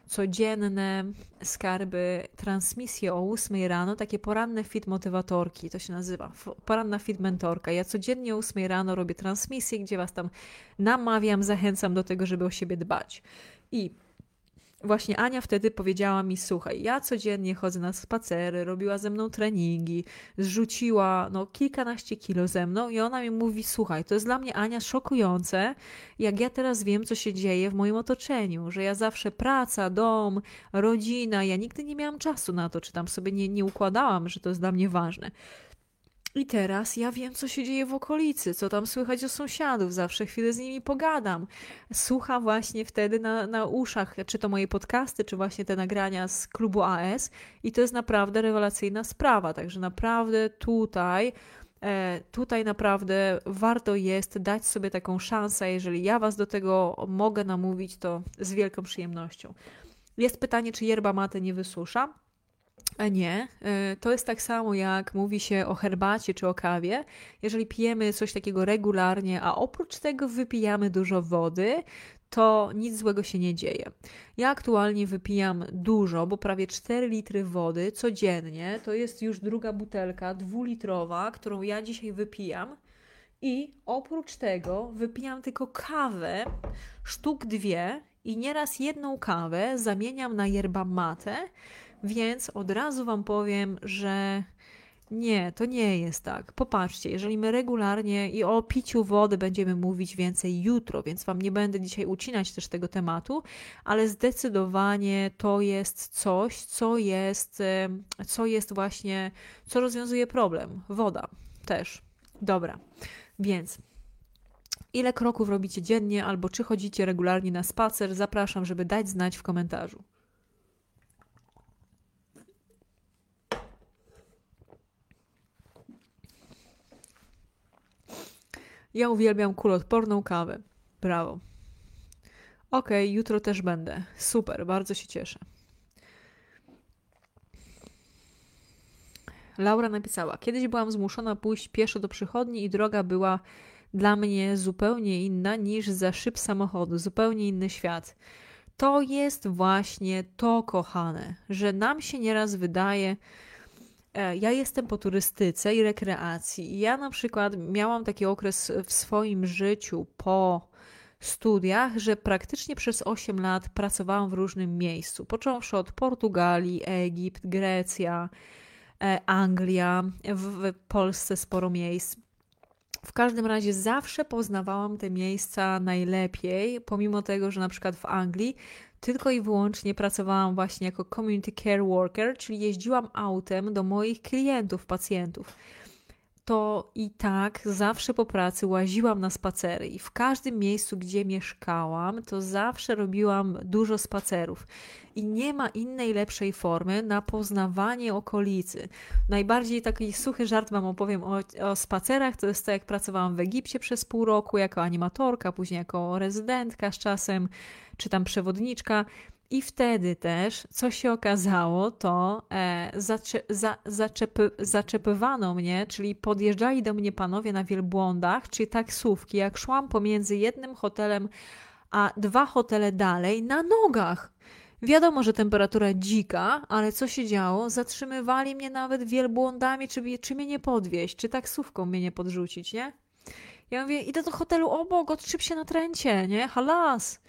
codzienne skarby, transmisje o 8 rano, takie poranne fit motywatorki, to się nazywa, poranna fit mentorka. Ja codziennie o 8 rano robię transmisje, gdzie Was tam namawiam, zachęcam do tego, żeby o siebie dbać. I właśnie Ania wtedy powiedziała mi: Słuchaj, ja codziennie chodzę na spacery, robiła ze mną treningi, zrzuciła no, kilkanaście kilo ze mną, i ona mi mówi: Słuchaj, to jest dla mnie Ania szokujące, jak ja teraz wiem, co się dzieje w moim otoczeniu, że ja zawsze praca, dom, rodzina, ja nigdy nie miałam czasu na to, czy tam sobie nie, nie układałam, że to jest dla mnie ważne. I teraz ja wiem, co się dzieje w okolicy, co tam słychać o sąsiadów, zawsze chwilę z nimi pogadam. Słucha właśnie wtedy na, na uszach, czy to moje podcasty, czy właśnie te nagrania z klubu AS, i to jest naprawdę rewelacyjna sprawa. Także naprawdę tutaj. E, tutaj naprawdę warto jest dać sobie taką szansę. Jeżeli ja Was do tego mogę namówić, to z wielką przyjemnością. Jest pytanie, czy yerba mate nie wysusza? Nie, e, to jest tak samo jak mówi się o herbacie czy o kawie. Jeżeli pijemy coś takiego regularnie, a oprócz tego wypijamy dużo wody, to nic złego się nie dzieje. Ja aktualnie wypijam dużo, bo prawie 4 litry wody codziennie. To jest już druga butelka dwulitrowa, którą ja dzisiaj wypijam. I oprócz tego wypijam tylko kawę, sztuk dwie i nieraz jedną kawę zamieniam na yerba mate więc od razu Wam powiem, że nie, to nie jest tak. Popatrzcie, jeżeli my regularnie i o piciu wody będziemy mówić więcej jutro, więc Wam nie będę dzisiaj ucinać też tego tematu, ale zdecydowanie to jest coś, co jest, co jest właśnie, co rozwiązuje problem. Woda też. Dobra, więc ile kroków robicie dziennie, albo czy chodzicie regularnie na spacer, zapraszam, żeby dać znać w komentarzu. Ja uwielbiam kuloodporną kawę. Brawo. Okej, okay, jutro też będę. Super, bardzo się cieszę. Laura napisała: Kiedyś byłam zmuszona pójść pieszo do przychodni i droga była dla mnie zupełnie inna niż za szyb samochodu, zupełnie inny świat. To jest właśnie to, kochane, że nam się nieraz wydaje, ja jestem po turystyce i rekreacji. Ja na przykład miałam taki okres w swoim życiu po studiach, że praktycznie przez 8 lat pracowałam w różnym miejscu. Począwszy od Portugalii, Egipt, Grecja, e, Anglia, w Polsce sporo miejsc. W każdym razie zawsze poznawałam te miejsca najlepiej, pomimo tego, że na przykład w Anglii tylko i wyłącznie pracowałam właśnie jako community care worker, czyli jeździłam autem do moich klientów, pacjentów. To i tak zawsze po pracy łaziłam na spacery i w każdym miejscu, gdzie mieszkałam, to zawsze robiłam dużo spacerów i nie ma innej lepszej formy na poznawanie okolicy. Najbardziej taki suchy żart Wam opowiem o, o spacerach. To jest to, jak pracowałam w Egipcie przez pół roku jako animatorka, później jako rezydentka z czasem, czy tam przewodniczka. I wtedy też, co się okazało, to e, za, zaczepy, zaczepywano mnie, czyli podjeżdżali do mnie panowie na wielbłądach, czy taksówki, jak szłam pomiędzy jednym hotelem a dwa hotele dalej na nogach. Wiadomo, że temperatura dzika, ale co się działo? Zatrzymywali mnie nawet wielbłądami, czy, czy mnie nie podwieźć, czy taksówką mnie nie podrzucić, nie? Ja mówię, idę do hotelu obok, odczyp się na tręcie, nie? Halas!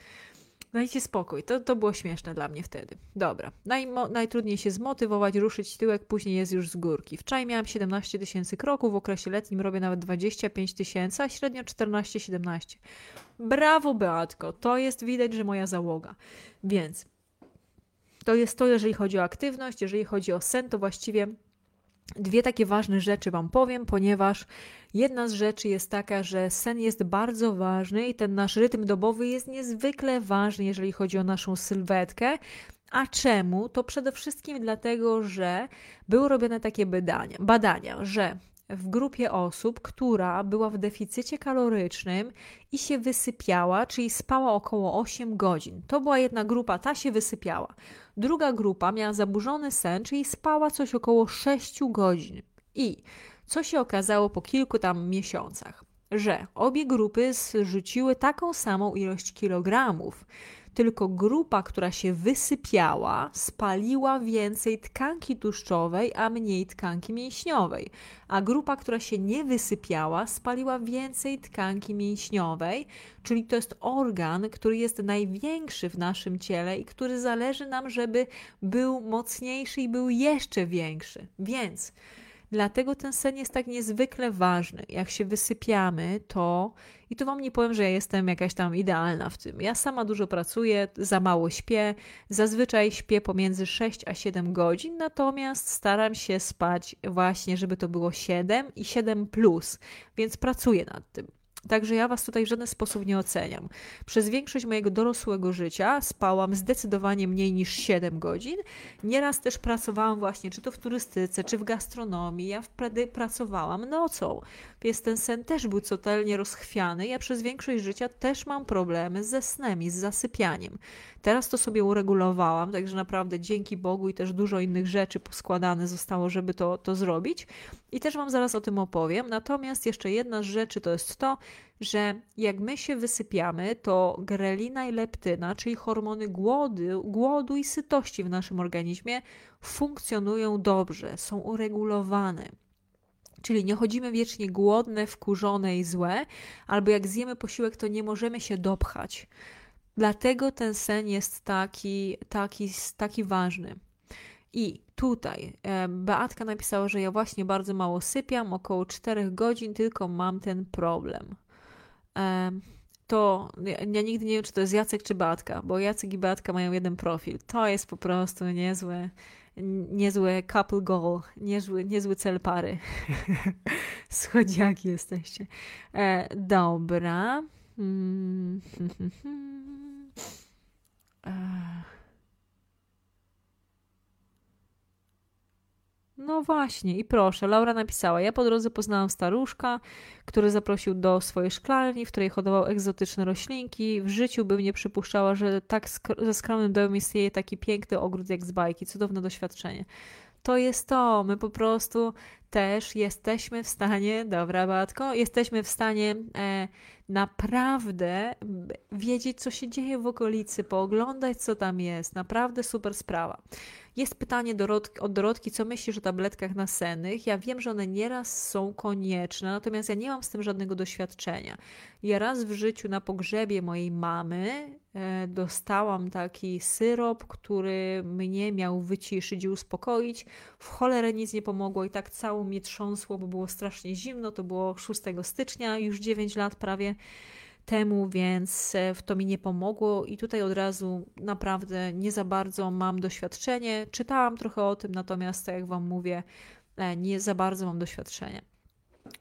Dajcie spokój, to, to było śmieszne dla mnie wtedy. Dobra, Najmo, najtrudniej się zmotywować, ruszyć tyłek, później jest już z górki. Wczoraj miałam 17 tysięcy kroków, w okresie letnim robię nawet 25 tysięcy, a średnio 14-17. Brawo Beatko, to jest widać, że moja załoga. Więc to jest to, jeżeli chodzi o aktywność, jeżeli chodzi o sen, to właściwie dwie takie ważne rzeczy Wam powiem, ponieważ jedna z rzeczy jest taka, że sen jest bardzo ważny i ten nasz rytm dobowy jest niezwykle ważny, jeżeli chodzi o naszą sylwetkę. A czemu? To przede wszystkim dlatego, że były robione takie badania, badania że w grupie osób, która była w deficycie kalorycznym i się wysypiała, czyli spała około 8 godzin. To była jedna grupa, ta się wysypiała. Druga grupa miała zaburzony sen, czyli spała coś około 6 godzin. I co się okazało po kilku tam miesiącach? Że obie grupy zrzuciły taką samą ilość kilogramów tylko grupa, która się wysypiała, spaliła więcej tkanki tłuszczowej, a mniej tkanki mięśniowej, a grupa, która się nie wysypiała, spaliła więcej tkanki mięśniowej, czyli to jest organ, który jest największy w naszym ciele i który zależy nam, żeby był mocniejszy i był jeszcze większy. Więc Dlatego ten sen jest tak niezwykle ważny. Jak się wysypiamy, to i tu Wam nie powiem, że ja jestem jakaś tam idealna w tym. Ja sama dużo pracuję, za mało śpię. Zazwyczaj śpię pomiędzy 6 a 7 godzin, natomiast staram się spać właśnie, żeby to było 7 i 7 plus, więc pracuję nad tym. Także ja Was tutaj w żaden sposób nie oceniam. Przez większość mojego dorosłego życia spałam zdecydowanie mniej niż 7 godzin. Nieraz też pracowałam właśnie, czy to w turystyce, czy w gastronomii. Ja wtedy pracowałam nocą, więc ten sen też był totalnie rozchwiany. Ja przez większość życia też mam problemy ze snem i z zasypianiem. Teraz to sobie uregulowałam, także naprawdę dzięki Bogu i też dużo innych rzeczy poskładane zostało, żeby to, to zrobić. I też Wam zaraz o tym opowiem. Natomiast jeszcze jedna z rzeczy to jest to, że jak my się wysypiamy, to grelina i leptyna, czyli hormony głodu, głodu i sytości w naszym organizmie, funkcjonują dobrze, są uregulowane. Czyli nie chodzimy wiecznie głodne, wkurzone i złe, albo jak zjemy posiłek, to nie możemy się dopchać. Dlatego ten sen jest taki, taki, taki ważny. I tutaj e, Beatka napisała, że ja właśnie bardzo mało sypiam, około 4 godzin, tylko mam ten problem. E, to ja, nigdy nie wiem, czy to jest Jacek czy Beatka, bo Jacek i Beatka mają jeden profil. To jest po prostu niezłe, niezłe couple goal, niezły, niezły cel pary. *laughs* Schodziaki jesteście. E, dobra. Hmm. *laughs* No właśnie, i proszę, Laura napisała: Ja po drodze poznałam staruszka, który zaprosił do swojej szklarni, w której hodował egzotyczne roślinki. W życiu bym nie przypuszczała, że tak sk- ze skromnym domem istnieje taki piękny ogród jak z bajki. Cudowne doświadczenie. To jest to, my po prostu też jesteśmy w stanie, dobra, Batko, jesteśmy w stanie e, naprawdę wiedzieć, co się dzieje w okolicy, pooglądać, co tam jest. Naprawdę super sprawa. Jest pytanie Dorotki, od Dorotki, co myślisz o tabletkach nasennych? Ja wiem, że one nieraz są konieczne, natomiast ja nie mam z tym żadnego doświadczenia. Ja raz w życiu na pogrzebie mojej mamy e, dostałam taki syrop, który mnie miał wyciszyć i uspokoić. W cholerę nic nie pomogło i tak całą mnie trząsło, bo było strasznie zimno. To było 6 stycznia, już 9 lat prawie temu, więc e, w to mi nie pomogło i tutaj od razu naprawdę nie za bardzo mam doświadczenie. Czytałam trochę o tym, natomiast tak jak Wam mówię, e, nie za bardzo mam doświadczenie.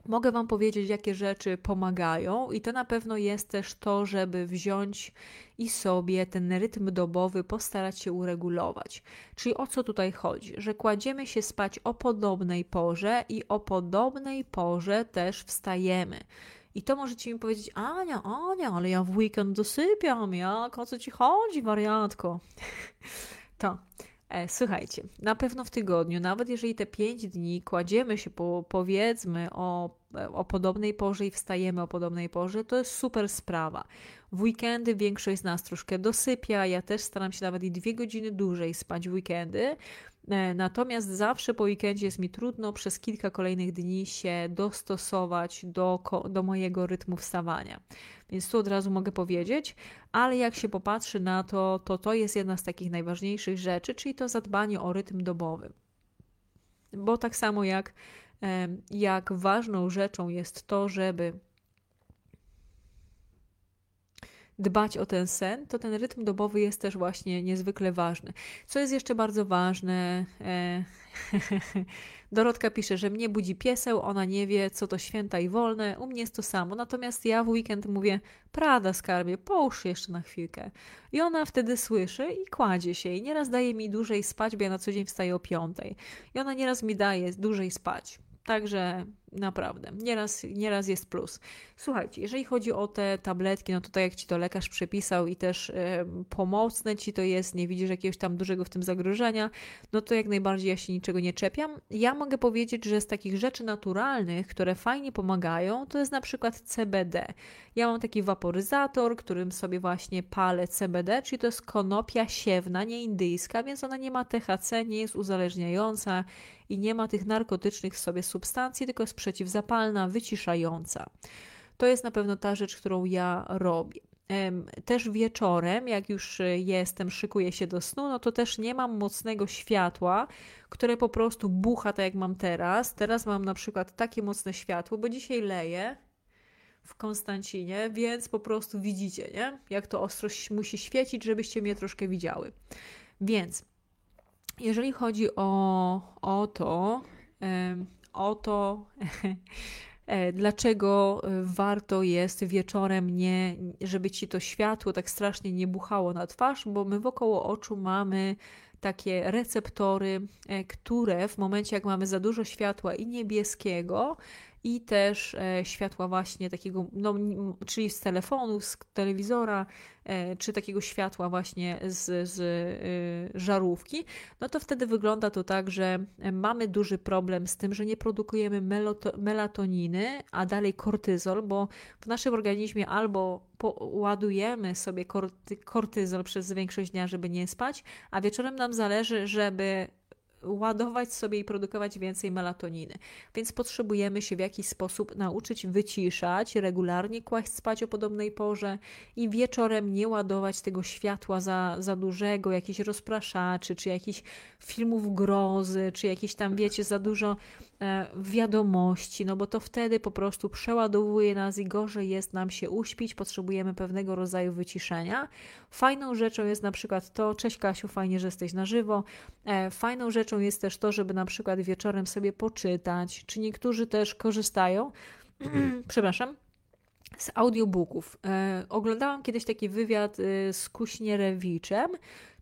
Mogę Wam powiedzieć, jakie rzeczy pomagają, i to na pewno jest też to, żeby wziąć i sobie ten rytm dobowy postarać się uregulować. Czyli o co tutaj chodzi? Że kładziemy się spać o podobnej porze i o podobnej porze też wstajemy. I to możecie mi powiedzieć, Ania, Ania, ale ja w weekend dosypiam, jak, o co ci chodzi, wariatko? *laughs* to, e, słuchajcie, na pewno w tygodniu, nawet jeżeli te pięć dni kładziemy się po, powiedzmy o, o podobnej porze i wstajemy o podobnej porze, to jest super sprawa. W weekendy większość z nas troszkę dosypia, ja też staram się nawet i dwie godziny dłużej spać w weekendy, natomiast zawsze po weekendzie jest mi trudno przez kilka kolejnych dni się dostosować do, do mojego rytmu wstawania. Więc tu od razu mogę powiedzieć, ale jak się popatrzy na to, to to jest jedna z takich najważniejszych rzeczy, czyli to zadbanie o rytm dobowy. Bo tak samo jak, jak ważną rzeczą jest to, żeby dbać o ten sen, to ten rytm dobowy jest też właśnie niezwykle ważny. Co jest jeszcze bardzo ważne? E, *laughs* Dorotka pisze, że mnie budzi pieseł, ona nie wie, co to święta i wolne. U mnie jest to samo. Natomiast ja w weekend mówię, Prada skarbie, połóż jeszcze na chwilkę. I ona wtedy słyszy i kładzie się. I nieraz daje mi dłużej spać, bo ja na co dzień wstaję o piątej. I ona nieraz mi daje dłużej spać. Także Naprawdę, nieraz, nieraz jest plus. Słuchajcie, jeżeli chodzi o te tabletki, no to tak jak ci to lekarz przepisał i też pomocne ci to jest, nie widzisz jakiegoś tam dużego w tym zagrożenia, no to jak najbardziej ja się niczego nie czepiam. Ja mogę powiedzieć, że z takich rzeczy naturalnych, które fajnie pomagają, to jest na przykład CBD. Ja mam taki waporyzator, którym sobie właśnie palę CBD, czyli to jest konopia siewna, nie indyjska, więc ona nie ma THC, nie jest uzależniająca i nie ma tych narkotycznych w sobie substancji, tylko jest przeciwzapalna, wyciszająca. To jest na pewno ta rzecz, którą ja robię. Też wieczorem, jak już jestem, szykuję się do snu, no to też nie mam mocnego światła, które po prostu bucha tak jak mam teraz. Teraz mam na przykład takie mocne światło, bo dzisiaj leje w Konstancinie, więc po prostu widzicie, nie? Jak to ostro musi świecić, żebyście mnie troszkę widziały. Więc jeżeli chodzi o, o to, o to, *laughs* e, dlaczego warto jest wieczorem nie, żeby ci to światło tak strasznie nie buchało na twarz, bo my wokoło oczu mamy takie receptory, e, które w momencie, jak mamy za dużo światła i niebieskiego, i też e, światła właśnie takiego, no, czyli z telefonu, z telewizora, e, czy takiego światła właśnie z, z e, żarówki, no to wtedy wygląda to tak, że mamy duży problem z tym, że nie produkujemy melatoniny, a dalej kortyzol, bo w naszym organizmie albo ładujemy sobie kortyzol przez większość dnia, żeby nie spać, a wieczorem nam zależy, żeby ładować sobie i produkować więcej melatoniny. Więc potrzebujemy się w jakiś sposób nauczyć wyciszać, regularnie kłaść spać o podobnej porze i wieczorem nie ładować tego światła za, za dużego, jakichś rozpraszaczy, czy jakichś filmów grozy, czy jakieś tam, wiecie, za dużo E, wiadomości, no bo to wtedy po prostu przeładowuje nas i gorzej jest nam się uśpić, potrzebujemy pewnego rodzaju wyciszenia. Fajną rzeczą jest na przykład to, cześć Kasiu, fajnie, że jesteś na żywo. E, fajną rzeczą jest też to, żeby na przykład wieczorem sobie poczytać, czy niektórzy też korzystają, *clears throat* przepraszam, z audiobooków. E, oglądałam kiedyś taki wywiad y, z Kuśnierewiczem,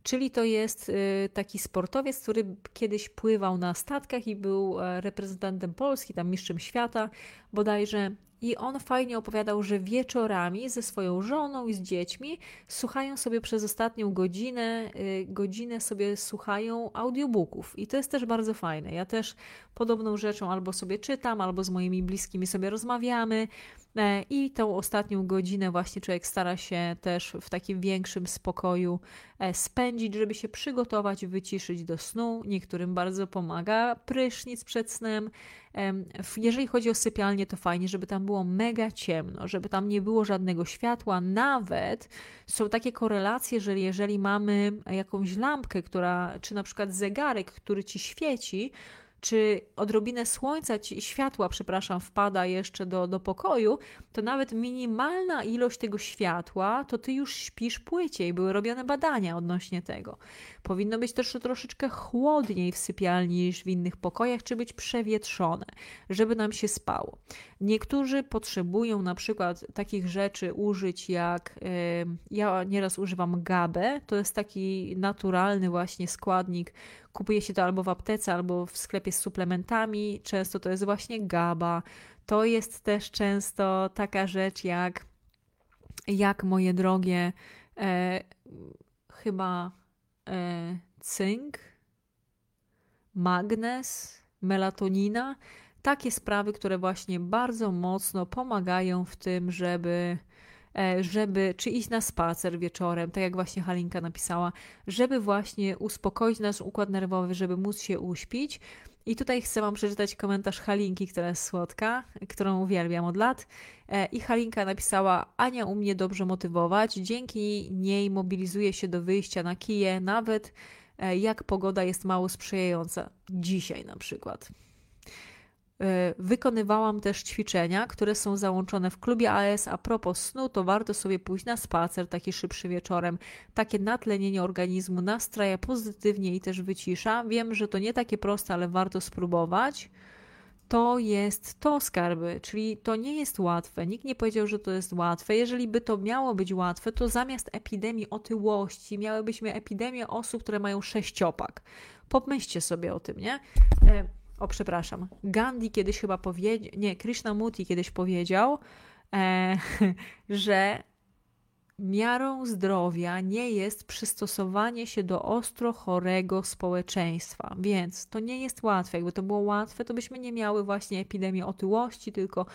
czyli to jest y, taki sportowiec, który kiedyś pływał na statkach i był e, reprezentantem Polski, tam mistrzem świata bodajże. I on fajnie opowiadał, że wieczorami ze swoją żoną i z dziećmi słuchają sobie przez ostatnią godzinę, y, godzinę sobie słuchają audiobooków. I to jest też bardzo fajne. Ja też podobną rzeczą albo sobie czytam, albo z moimi bliskimi sobie rozmawiamy. E, I tą ostatnią godzinę właśnie człowiek stara się też w takim większym spokoju e, spędzić, żeby się przygotować, wyciszyć do snu. Niektórym bardzo pomaga prysznic przed snem. Jeżeli chodzi o sypialnię, to fajnie, żeby tam było mega ciemno, żeby tam nie było żadnego światła. Nawet są takie korelacje, że jeżeli mamy jakąś lampkę, która, czy na przykład zegarek, który ci świeci, czy odrobinę słońca, światła, przepraszam, wpada jeszcze do, do pokoju, to nawet minimalna ilość tego światła, to ty już śpisz płyciej. Były robione badania odnośnie tego. Powinno być też troszeczkę chłodniej w sypialni niż w innych pokojach, czy być przewietrzone, żeby nam się spało. Niektórzy potrzebują na przykład takich rzeczy użyć jak ja nieraz używam gabę, to jest taki naturalny właśnie składnik Kupuje się to albo w aptece, albo w sklepie z suplementami. Często to jest właśnie GABA. To jest też często taka rzecz jak, jak moje drogie, e, chyba e, cynk, magnez, melatonina. Takie sprawy, które właśnie bardzo mocno pomagają w tym, żeby żeby, czy iść na spacer wieczorem, tak jak właśnie Halinka napisała, żeby właśnie uspokoić nasz układ nerwowy, żeby móc się uśpić. I tutaj chcę Wam przeczytać komentarz Halinki, która jest słodka, którą uwielbiam od lat. E, I Halinka napisała: Ania umie dobrze motywować, dzięki niej mobilizuje się do wyjścia na kije, nawet e, jak pogoda jest mało sprzyjająca. Dzisiaj na przykład. E, wykonywałam też ćwiczenia, które są załączone w klubie AS. A propos snu, to warto sobie pójść na spacer taki szybszy wieczorem. Takie natlenienie organizmu nastraja pozytywnie i też wycisza. Wiem, że to nie takie proste, ale warto spróbować. To jest to skarby, czyli to nie jest łatwe. Nikt nie powiedział, że to jest łatwe. Jeżeli by to miało być łatwe, to zamiast epidemii otyłości miałybyśmy epidemię osób, które mają sześciopak. Pomyślcie sobie o tym, nie? O przepraszam, Gandhi kiedyś chyba powiedział, nie, Krishnamurti kiedyś powiedział, e, *laughs* że miarą zdrowia nie jest przystosowanie się do ostro chorego społeczeństwa. Więc to nie jest łatwe. Jakby to było łatwe, to byśmy nie miały właśnie epidemii otyłości, tylko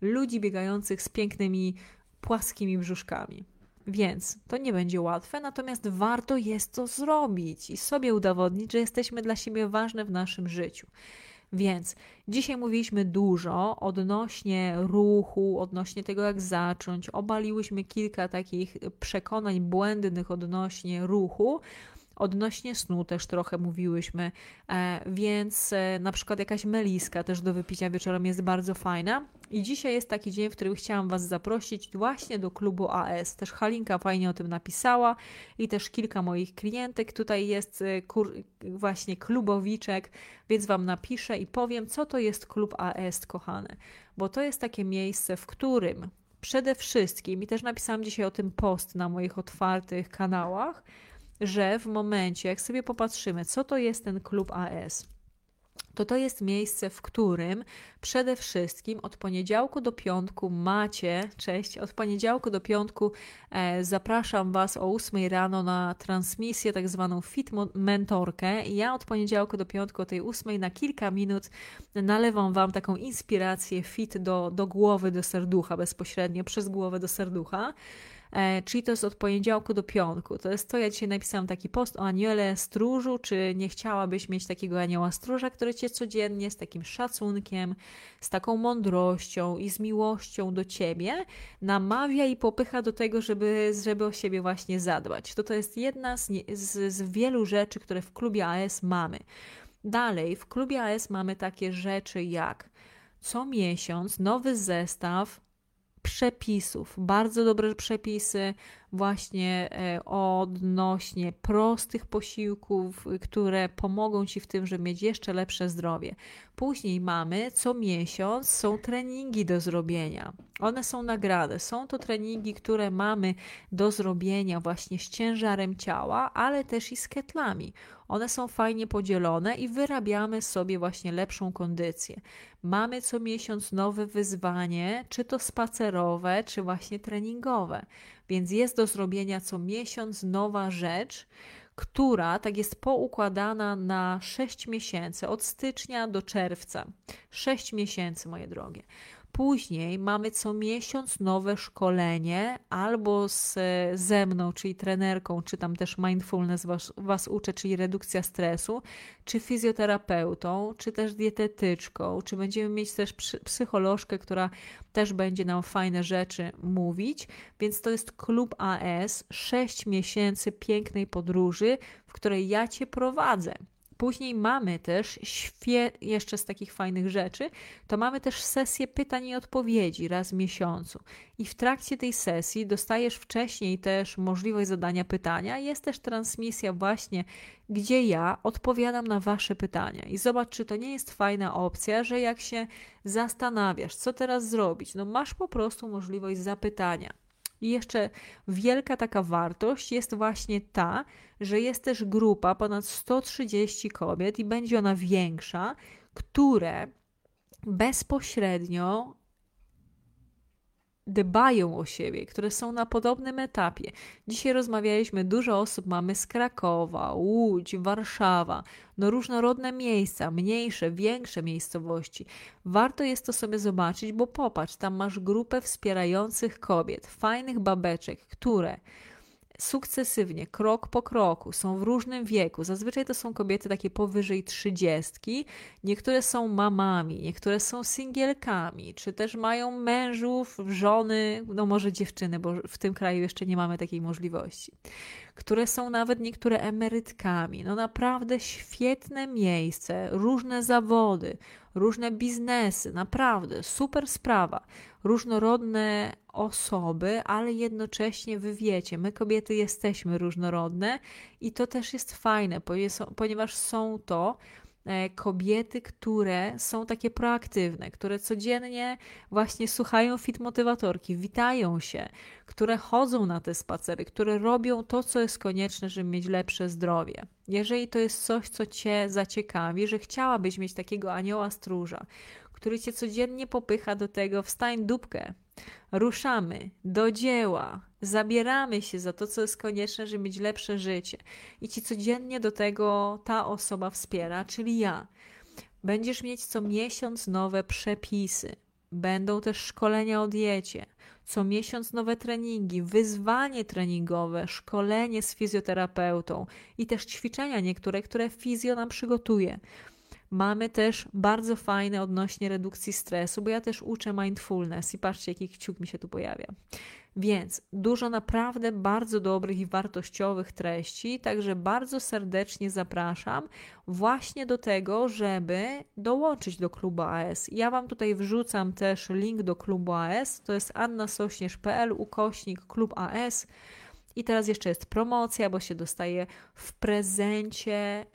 ludzi biegających z pięknymi, płaskimi brzuszkami. Więc to nie będzie łatwe, natomiast warto jest to zrobić i sobie udowodnić, że jesteśmy dla siebie ważne w naszym życiu. Więc dzisiaj mówiliśmy dużo odnośnie ruchu, odnośnie tego, jak zacząć. Obaliłyśmy kilka takich przekonań błędnych odnośnie ruchu. Odnośnie snu też trochę mówiłyśmy, e, więc e, na przykład jakaś meliska też do wypicia wieczorem jest bardzo fajna. I dzisiaj jest taki dzień, w którym chciałam Was zaprosić właśnie do klubu AS. Też Halinka fajnie o tym napisała i też kilka moich klientek. Tutaj jest e, kur, właśnie klubowiczek, więc Wam napiszę i powiem, co to jest klub AS, kochane. Bo to jest takie miejsce, w którym przede wszystkim, i też napisałam dzisiaj o tym post na moich otwartych kanałach, że w momencie, jak sobie popatrzymy, co to jest ten klub AS, to to jest miejsce, w którym przede wszystkim od poniedziałku do piątku macie, cześć, od poniedziałku do piątku e, zapraszam Was o 8 rano na transmisję, tak zwaną Fit Mentorkę. Ja od poniedziałku do piątku o tej 8 na kilka minut nalewam Wam taką inspirację fit do, do głowy, do serducha, bezpośrednio przez głowę do serducha. E, czyli to jest od poniedziałku do piątku. To jest to, ja dzisiaj napisałam taki post o aniele stróżu, czy nie chciałabyś mieć takiego anioła stróża, który cię codziennie z takim szacunkiem, z taką mądrością i z miłością do ciebie namawia i popycha do tego, żeby, żeby o siebie właśnie zadbać. To to jest jedna z, z, z wielu rzeczy, które w klubie AS mamy. Dalej, w klubie AS mamy takie rzeczy jak co miesiąc nowy zestaw przepisów, bardzo dobre przepisy właśnie e, odnośnie prostych posiłków, które pomogą Ci w tym, żeby mieć jeszcze lepsze zdrowie. Później mamy co miesiąc są treningi do zrobienia. One są nagrady. Są to treningi, które mamy do zrobienia właśnie z ciężarem ciała, ale też i z ketlami. One są fajnie podzielone i wyrabiamy sobie właśnie lepszą kondycję. Mamy co miesiąc nowe wyzwanie, czy to spacerowe, czy właśnie treningowe. Więc jest do zrobienia co miesiąc nowa rzecz, która tak jest poukładana na 6 miesięcy, od stycznia do czerwca. 6 miesięcy, moje drogie. Później mamy co miesiąc nowe szkolenie albo z, ze mną, czyli trenerką, czy tam też mindfulness was, was uczę, czyli redukcja stresu, czy fizjoterapeutą, czy też dietetyczką, czy będziemy mieć też psycholożkę, która też będzie nam fajne rzeczy mówić. Więc to jest klub AS, 6 miesięcy pięknej podróży, w której ja Cię prowadzę. Później mamy też, świe, jeszcze z takich fajnych rzeczy, to mamy też sesję pytań i odpowiedzi raz w miesiącu. I w trakcie tej sesji dostajesz wcześniej też możliwość zadania pytania. Jest też transmisja właśnie, gdzie ja odpowiadam na Wasze pytania. I zobacz, czy to nie jest fajna opcja, że jak się zastanawiasz, co teraz zrobić, no masz po prostu możliwość zapytania. I jeszcze wielka taka wartość jest właśnie ta, że jest też grupa ponad 130 kobiet i będzie ona większa, które bezpośrednio dbają o siebie, które są na podobnym etapie. Dzisiaj rozmawialiśmy, dużo osób mamy z Krakowa, Łódź, Warszawa, no różnorodne miejsca, mniejsze, większe miejscowości. Warto jest to sobie zobaczyć, bo popatrz, tam masz grupę wspierających kobiet, fajnych babeczek, które sukcesywnie, krok po kroku, są w różnym wieku. Zazwyczaj to są kobiety takie powyżej trzydziestki. Niektóre są mamami, niektóre są singielkami, czy też mają mężów, żony, no może dziewczyny, bo w tym kraju jeszcze nie mamy takiej możliwości. Które są nawet niektóre emerytkami. No naprawdę świetne miejsce, różne zawody, różne biznesy, naprawdę super sprawa. Różnorodne osoby, ale jednocześnie wy wiecie, my kobiety jesteśmy różnorodne i to też jest fajne, ponieważ są to kobiety, które są takie proaktywne, które codziennie właśnie słuchają fit motywatorki, witają się, które chodzą na te spacery, które robią to, co jest konieczne, żeby mieć lepsze zdrowie. Jeżeli to jest coś, co Cię zaciekawi, że chciałabyś mieć takiego anioła stróża, który Cię codziennie popycha do tego, wstań dupkę, ruszamy do dzieła, zabieramy się za to, co jest konieczne, żeby mieć lepsze życie. I ci codziennie do tego ta osoba wspiera, czyli ja. Będziesz mieć co miesiąc nowe przepisy. Będą też szkolenia o diecie. Co miesiąc nowe treningi, wyzwanie treningowe, szkolenie z fizjoterapeutą i też ćwiczenia niektóre, które fizjo nam przygotuje. Mamy też bardzo fajne odnośnie redukcji stresu, bo ja też uczę mindfulness i patrzcie, jaki kciuk mi się tu pojawia. Więc dużo naprawdę bardzo dobrych i wartościowych treści, także bardzo serdecznie zapraszam właśnie do tego, żeby dołączyć do klubu AS. Ja Wam tutaj wrzucam też link do klubu AS, to jest annasośnierz.pl ukośnik klub AS. I teraz jeszcze jest promocja, bo się dostaje w prezencie e,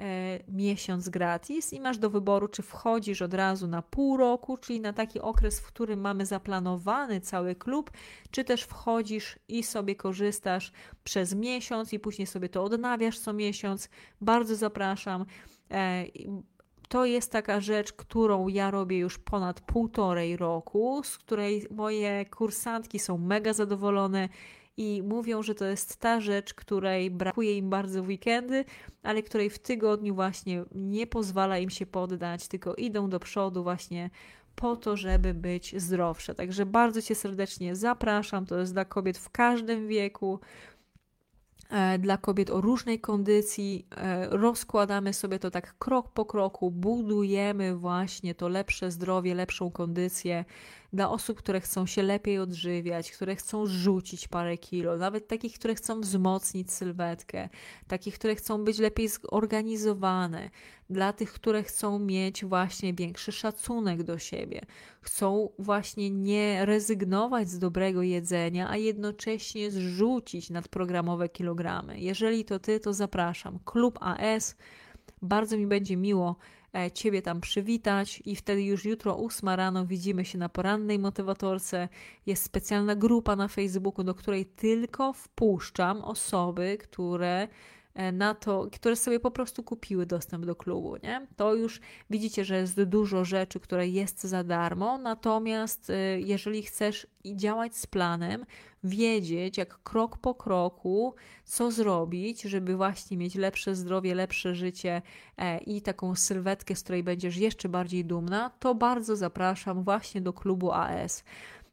miesiąc gratis i masz do wyboru, czy wchodzisz od razu na pół roku, czyli na taki okres, w którym mamy zaplanowany cały klub, czy też wchodzisz i sobie korzystasz przez miesiąc i później sobie to odnawiasz co miesiąc. Bardzo zapraszam. E, to jest taka rzecz, którą ja robię już ponad półtorej roku, z której moje kursantki są mega zadowolone i mówią, że to jest ta rzecz, której brakuje im bardzo w weekendy, ale której w tygodniu właśnie nie pozwala im się poddać, tylko idą do przodu właśnie po to, żeby być zdrowsze. Także bardzo Cię serdecznie zapraszam. To jest dla kobiet w każdym wieku, e, dla kobiet o różnej kondycji. E, rozkładamy sobie to tak krok po kroku, budujemy właśnie to lepsze zdrowie, lepszą kondycję dla osób, które chcą się lepiej odżywiać, które chcą rzucić parę kilo, nawet takich, które chcą wzmocnić sylwetkę, takich, które chcą być lepiej zorganizowane, dla tych, które chcą mieć właśnie większy szacunek do siebie, chcą właśnie nie rezygnować z dobrego jedzenia, a jednocześnie zrzucić nadprogramowe kilogramy. Jeżeli to ty, to zapraszam. Klub AS. Bardzo mi będzie miło ciebie tam przywitać i wtedy już jutro 8 rano widzimy się na porannej motywatorce. Jest specjalna grupa na Facebooku, do której tylko wpuszczam osoby, które E, na to, które sobie po prostu kupiły dostęp do klubu, nie? To już widzicie, że jest dużo rzeczy, które jest za darmo, natomiast e, jeżeli chcesz działać z planem, wiedzieć jak krok po kroku, co zrobić, żeby właśnie mieć lepsze zdrowie, lepsze życie e, i taką sylwetkę, z której będziesz jeszcze bardziej dumna, to bardzo zapraszam właśnie do klubu AS.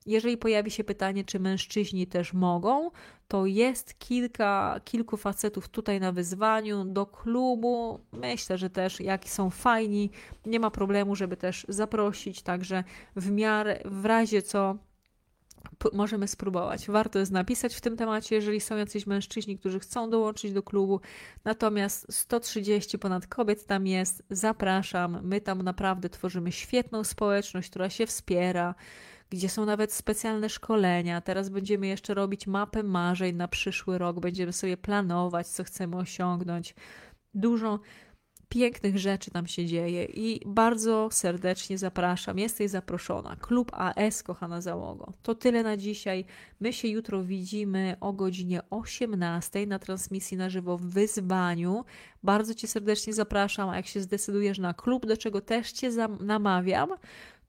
Jeżeli pojawi się pytanie, czy mężczyźni też mogą, to jest kilka, kilku facetów tutaj na wyzwaniu do klubu. Myślę, że też jak są fajni, nie ma problemu, żeby też zaprosić, także w miarę, w razie co możemy spróbować. Warto jest napisać w tym temacie, jeżeli są jacyś mężczyźni, którzy chcą dołączyć do klubu. Natomiast 130 ponad kobiet tam jest. Zapraszam. My tam naprawdę tworzymy świetną społeczność, która się wspiera gdzie są nawet specjalne szkolenia. Teraz będziemy jeszcze robić mapę marzeń na przyszły rok, będziemy sobie planować, co chcemy osiągnąć. Dużo pięknych rzeczy tam się dzieje i bardzo serdecznie zapraszam. Jesteś zaproszona. Klub AS, kochana załogo. To tyle na dzisiaj. My się jutro widzimy o godzinie 18 na transmisji na żywo w wyzwaniu. Bardzo Cię serdecznie zapraszam, a jak się zdecydujesz na klub, do czego też Cię namawiam,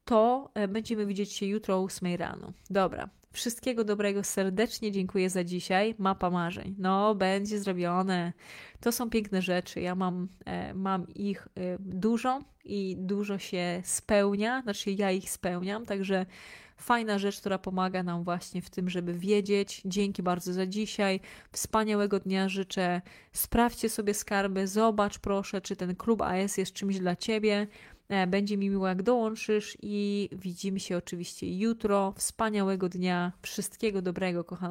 to e, będziemy widzieć się jutro o 8 rano. Dobra, Wszystkiego dobrego, serdecznie dziękuję za dzisiaj. Mapa marzeń. No, będzie zrobione. To są piękne rzeczy. Ja mam, e, mam ich e, dużo i dużo się spełnia, znaczy ja ich spełniam, także fajna rzecz, która pomaga nam właśnie w tym, żeby wiedzieć. Dzięki bardzo za dzisiaj. Wspaniałego dnia życzę. Sprawdźcie sobie skarby, zobacz proszę, czy ten klub AS jest czymś dla ciebie. E, będzie mi miło, jak dołączysz i widzimy się oczywiście jutro. Wspaniałego dnia, wszystkiego dobrego, kochana.